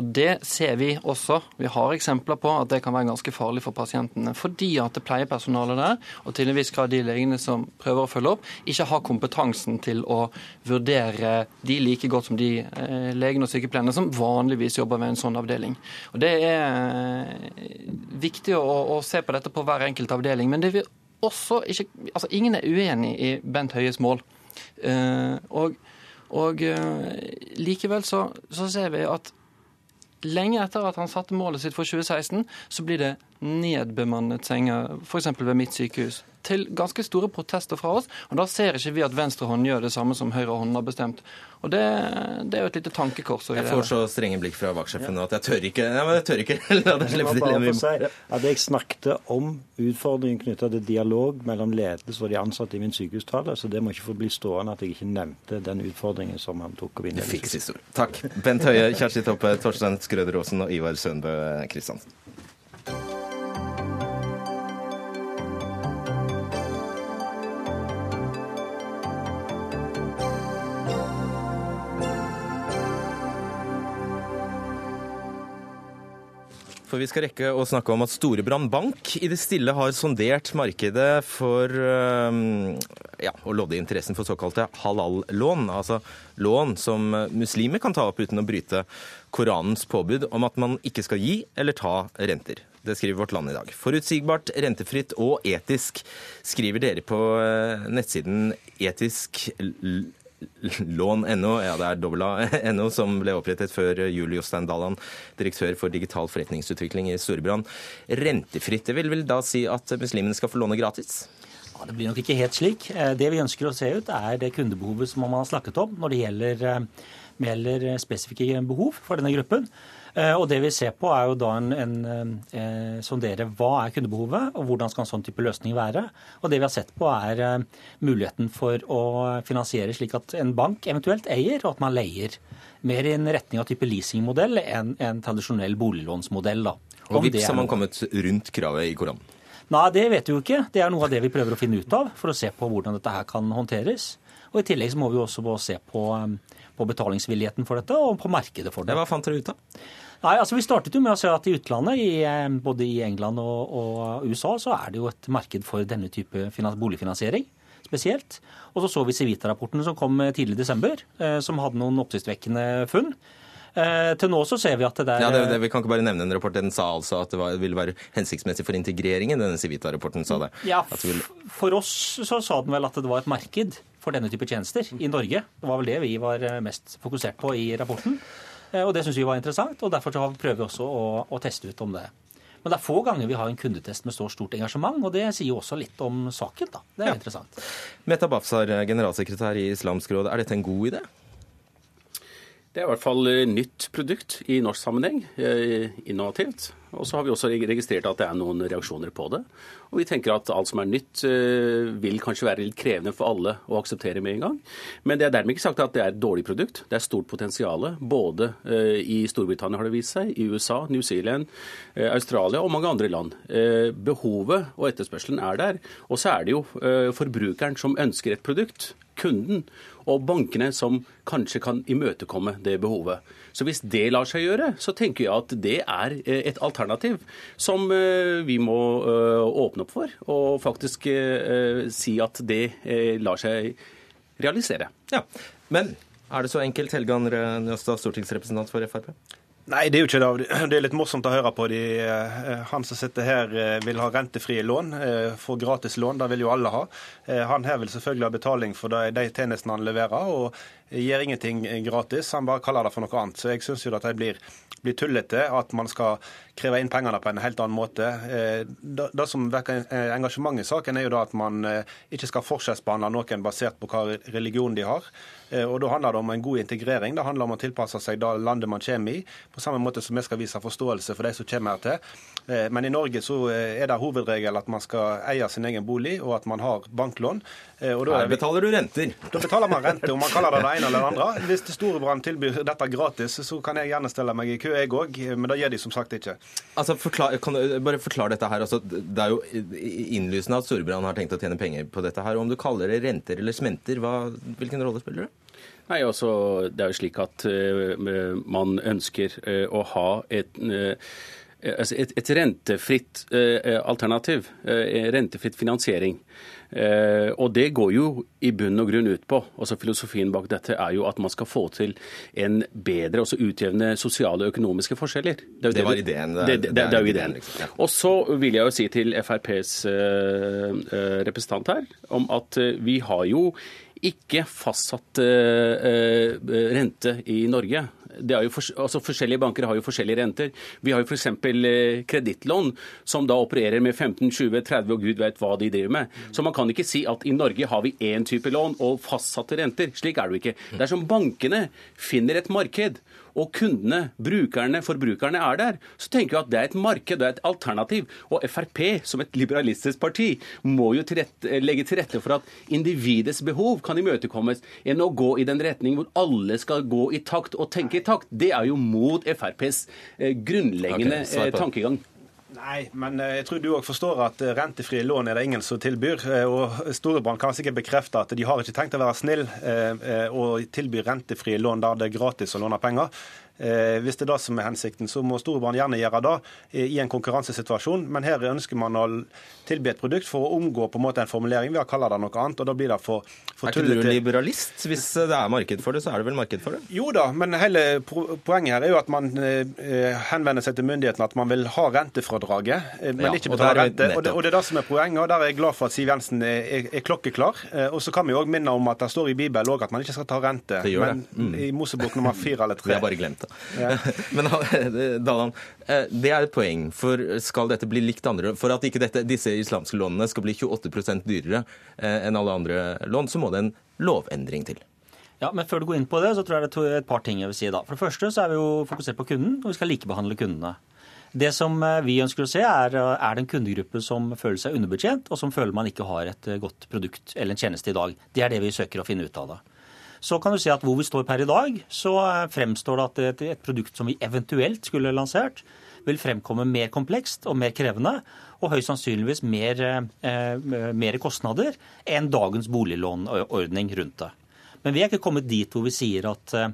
Og Det ser vi også. Vi har eksempler på at det kan være ganske farlig for pasientene. Fordi at det pleiepersonalet der, og til en viss grad de legene som prøver å følge opp, ikke har kompetansen til å vurdere de like godt som de eh, legene og sykepleierne som vanligvis jobber ved en sånn avdeling. Og Det er eh, viktig å, å se på dette på hver enkelt avdeling. men det vil også ikke, altså Ingen er uenig i Bent Høies mål. Eh, og og eh, likevel så, så ser vi at lenge etter at han satte målet sitt for 2016, så blir det nedbemannet senger, f.eks. ved mitt sykehus. Til ganske store protester fra oss. Og da ser ikke vi at venstre hånd gjør det samme som høyre hånd har bestemt. Og det, det er jo et lite tankekors. Jeg får så strenge blikk fra vaktsjefen nå at jeg tør ikke ja, men jeg tør ikke la det slippe til. Jeg, si at jeg snakket om utfordringen knytta til dialog mellom ledelse og de ansatte i min sykehustale, så det må ikke få bli stående at jeg ikke nevnte den utfordringen som han tok opp Du fikk siste ord. Takk. Bent Høie, Kjersti Toppe, Torstein Skrøder Aasen og Ivar Sønbø Kristiansen. For vi skal rekke å snakke om at Storebrand Bank i det stille har sondert markedet for ja, å lodde interessen for såkalte halal-lån. Altså lån som muslimer kan ta opp uten å bryte Koranens påbud om at man ikke skal gi eller ta renter. Det skriver Vårt Land i dag. Forutsigbart, rentefritt og etisk, skriver dere på øh, nettsiden etisk Lån.no, ja det er dobbel A.no, som ble opprettet før Julie Jostein Dalland, direktør for digital forretningsutvikling i Storebrand. Rentefritt, det vil vel da si at muslimene skal få låne gratis? Det blir nok ikke helt slik. Eh, Det vi ønsker å se ut, er det kundebehovet som man har snakket om når det gjelder, eh, gjelder spesifikke behov for denne gruppen. Eh, Og det vi ser på er jo da en, en eh, sondere hva er kundebehovet, og hvordan skal en sånn type løsning være. Og det vi har sett på er eh, muligheten for å finansiere slik at en bank eventuelt eier, og at man leier. Mer i en retning av type leasingmodell enn en tradisjonell boliglånsmodell. da. Og Om vips har man kommet rundt kravet i koronaen? Nei, det vet vi jo ikke. Det er noe av det vi prøver å finne ut av for å se på hvordan dette her kan håndteres. Og I tillegg så må vi også se på, på betalingsvilligheten for dette og på markedet for det. Hva fant dere ut av? Nei, altså Vi startet jo med å se at i utlandet, i, eh, både i England og, og USA, så er det jo et marked for denne type finans, boligfinansiering spesielt. Og så så vi Civita-rapporten som kom tidlig i desember, eh, som hadde noen oppsiktsvekkende funn. Eh, til nå så ser vi at det der Ja, det, det, Vi kan ikke bare nevne en rapport. Den sa altså at det var, ville være hensiktsmessig for integreringen. Denne Civita-rapporten sa det. Ja, ville- For oss så sa den vel at det var et marked for denne type tjenester i Norge. Det var vel det vi var eh, mest fokusert på i rapporten. Eh, Og det syns vi var interessant, og derfor så prøver vi også å, å teste ut om det. Men det er få ganger vi har en kundetest med så stort engasjement, og det sier jo også litt om saken. da. Det er Ja. interessant. Meta Bafsar, generalsekretær i Islamsk råd, er dette en god idé? Det er i hvert fall eh, nytt produkt i norsk sammenheng. eh, Innovativt. Og så har vi også registrert at det er noen reaksjoner på det. Og vi tenker at alt som er nytt, eh, vil kanskje være litt krevende for alle å akseptere med en gang. Men det er dermed ikke sagt at det er et dårlig produkt. Det er stort potensial. Både i Storbritannia har det vist seg, i USA, New Zealand, Australia og mange andre land. Eh, Behovet og etterspørselen er der. Og så er det jo forbrukeren som ønsker et produkt kunden og bankene som kanskje kan imøtekomme det behovet. Så hvis det lar seg gjøre, så tenker jeg at det er eh, et alternativ som eh, vi må eh, åpne opp for, og faktisk si at det lar seg realisere. Ja, Men er det så enkelt, Helge Andre Njåstad, stortingsrepresentant for Frp? Nei, det er jo ikke det. Det er litt morsomt å høre på de. Eh, han som sitter her eh, vil ha rentefrie lån, får gratis lån. Det vil jo alle ha. Han her vil selvfølgelig ha betaling for de tjenestene han leverer, og gir ingenting gratis. Han bare kaller det for noe annet. Så jeg syns jo at det blir, blir tullete at man skal kreve inn pengene på en helt annen måte. Det, det som vekker engasjement i saken, er jo da at man ikke skal forskjellsbehandle noen basert på hva religion de har. Og Da handler det om en god integrering. Det handler om å tilpasse seg det landet man kommer i på samme måte som vi skal vise forståelse for de som kommer her til. Eh, men i Norge så eh, er det hovedregel at man skal eie sin egen bolig, og at man har banklån. Eh, og her betaler du renter. Da betaler man renter, om man kaller det det ene eller det andre. Hvis Storebrand tilbyr dette gratis, så kan jeg gjerne stelle meg i kø, jeg òg. Men det gjør de som sagt ikke. Altså, forklar, kan du bare forklare dette her. Altså, det er jo innlysende at Storebrand har tenkt å tjene penger på dette her. Om du kaller det renter eller smenter, hva, hvilken rolle spiller det? Nei, altså, Det er jo slik at uh, man ønsker uh, å ha et, uh, et, et rentefritt alternativ. rentefritt finansiering. Og Det går jo i bunn og grunn ut på altså Filosofien bak dette er jo at man skal få til en bedre, også utjevne sosiale og økonomiske forskjeller. Det, det, var ideen. Det, det, det er jo ideen. Liksom, ja. Og så vil jeg jo si til FrPs representant her om at vi har jo ikke fastsatt rente i Norge. For, altså forskjellige banker har jo forskjellige renter. Vi har jo f.eks. Eh, kredittlån, som da opererer med 15, 20, 30 og gud vet hva de driver med. Så man kan ikke si at i Norge har vi én type lån og fastsatte renter. Slik er det jo ikke. Dersom bankene finner et marked og kundene, brukerne, forbrukerne er der, så tenker jeg at det er et marked, det er et alternativ. Og Frp, som et liberalistisk parti, må jo til rette, legge til rette for at individets behov kan imøtekommes, enn å gå i den retning hvor alle skal gå i takt og tenke i takt. Det er jo mot FrPs eh, grunnleggende okay, eh, tankegang. Nei, men eh, jeg tror du òg forstår at eh, rentefrie lån er det ingen som tilbyr. Eh, og Storebrand kan sikkert bekrefte at de har ikke tenkt å være snill og tilby rentefrie lån der det er gratis å låne penger. Eh, hvis det er det som er hensikten, så må Storebrand gjerne gjøre det i en konkurransesituasjon. Men her ønsker man å tilby et produkt for å omgå på en måte en formulering ved å kalle det noe annet. og da blir det for, for Er ikke du liberalist? Hvis det er marked for det, så er det vel marked for det? Jo da, men hele poenget her er jo at man eh, henvender seg til myndighetene at man vil ha rentefradraget, eh, men ja, ikke betale rente. Og det, og det, er det som er poenget, og der er jeg glad for at Siv Jensen er, er, er klokkeklar. Og så kan vi òg minne om at det står i Bibelen at man ikke skal ta rente. Det gjør men det. Mm. i Mosebok nummer fire eller tre. Vi har bare glemt det. Ja. Men Dalan, eh, det er et poeng. For skal dette bli likt andre For at ikke dette, disse islamske lånene skal bli 28 dyrere eh, enn alle andre lån, så må det en lovendring til. Ja, men Før du går inn på det, så tror jeg det er et par ting jeg vil si. da. For det første så er vi jo fokusert på kunden, og vi skal likebehandle kundene. Det som eh, vi ønsker å se, er, er det en kundegruppe som føler seg underbetjent, og som føler man ikke har et godt produkt eller en tjeneste i dag. Det er det vi søker å finne ut av. da. Så kan du si at hvor vi står per i dag, så fremstår det at et, et produkt som vi eventuelt skulle lansert, vil fremkomme mer komplekst og mer krevende, og høyst sannsynligvis mer, eh, mer kostnader enn dagens boliglånordning rundt det. Men vi er ikke kommet dit hvor vi sier at eh,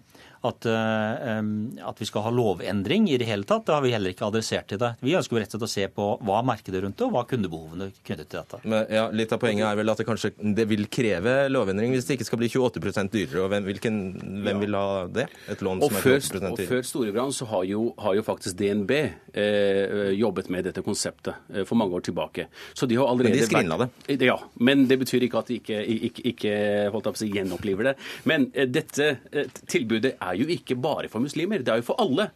at, eh, at, vi skal ha lovendring i det hele tatt. Det har vi heller ikke adressert til det. Vi ønsker rett og slett å se på hva er markedet rundt det, og hva er kundebehovene knyttet til dette. Men, ja, litt av poenget er vel at det kanskje det vil kreve lovendring hvis det ikke skal bli 28% dyrere. og Hvem, hvilken, hvem vil ha det? Et lån og som er 28 dyrere? Og Før Storebrand så har jo, har jo faktisk DNB eh, jobbet med dette konseptet eh, for mange år tilbake. Så de har allerede... Men de skrinla det? Ja, men det betyr ikke at de ikke, ikke, ikke holdt opp å si, gjenoppliver det. Men eh, dette eh, tilbudet er er jo ikke bare for muslimer, det er jo for alle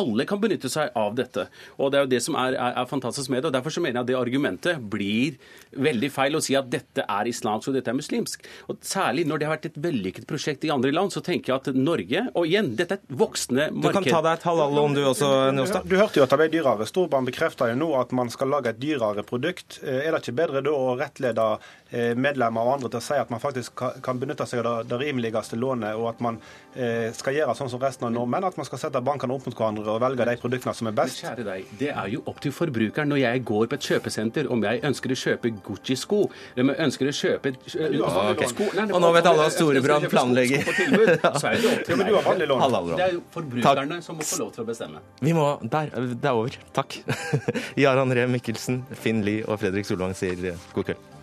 alle kan benytte seg av dette. Og Det er jo det som er, er, er, fantastisk med det. og Derfor så mener jeg at det argumentet blir veldig feil å si at dette er islamsk og dette er muslimsk. Og Særlig når det har vært et vellykket prosjekt i andre land, så tenker jeg at Norge Og igjen, dette er et voksende marked. Du kan ta deg et halal-lån du også, Njåstad. Du, du hørte jo at det ble dyrere. Storbritannia bekrefter jo nå at man skal lage et dyrere produkt. Eh, er det ikke bedre da å rettlede eh, medlemmer og andre til å si at man faktisk kan benytte seg av det, rimeligste lånet, og at man eh, skal gjøre sånn som resten av nordmenn, at man skal sette bankene opp mot hverandre å velge de produktene som er best? Kjære deg, Det er jo opp til forbrukeren når jeg går på et kjøpesenter, om jeg ønsker å kjøpe Gucci-sko, eller om jeg ønsker å kjøpe ja, okay. sko nei, Og nå vet alle at Storebrand planlegger. Så er det opp til Det er jo forbrukerne Takk. som må få lov til å bestemme. Vi må Der. Det er over. Takk. Jarand Ree Mikkelsen, Finn Lie og Fredrik Solvang sier god kveld.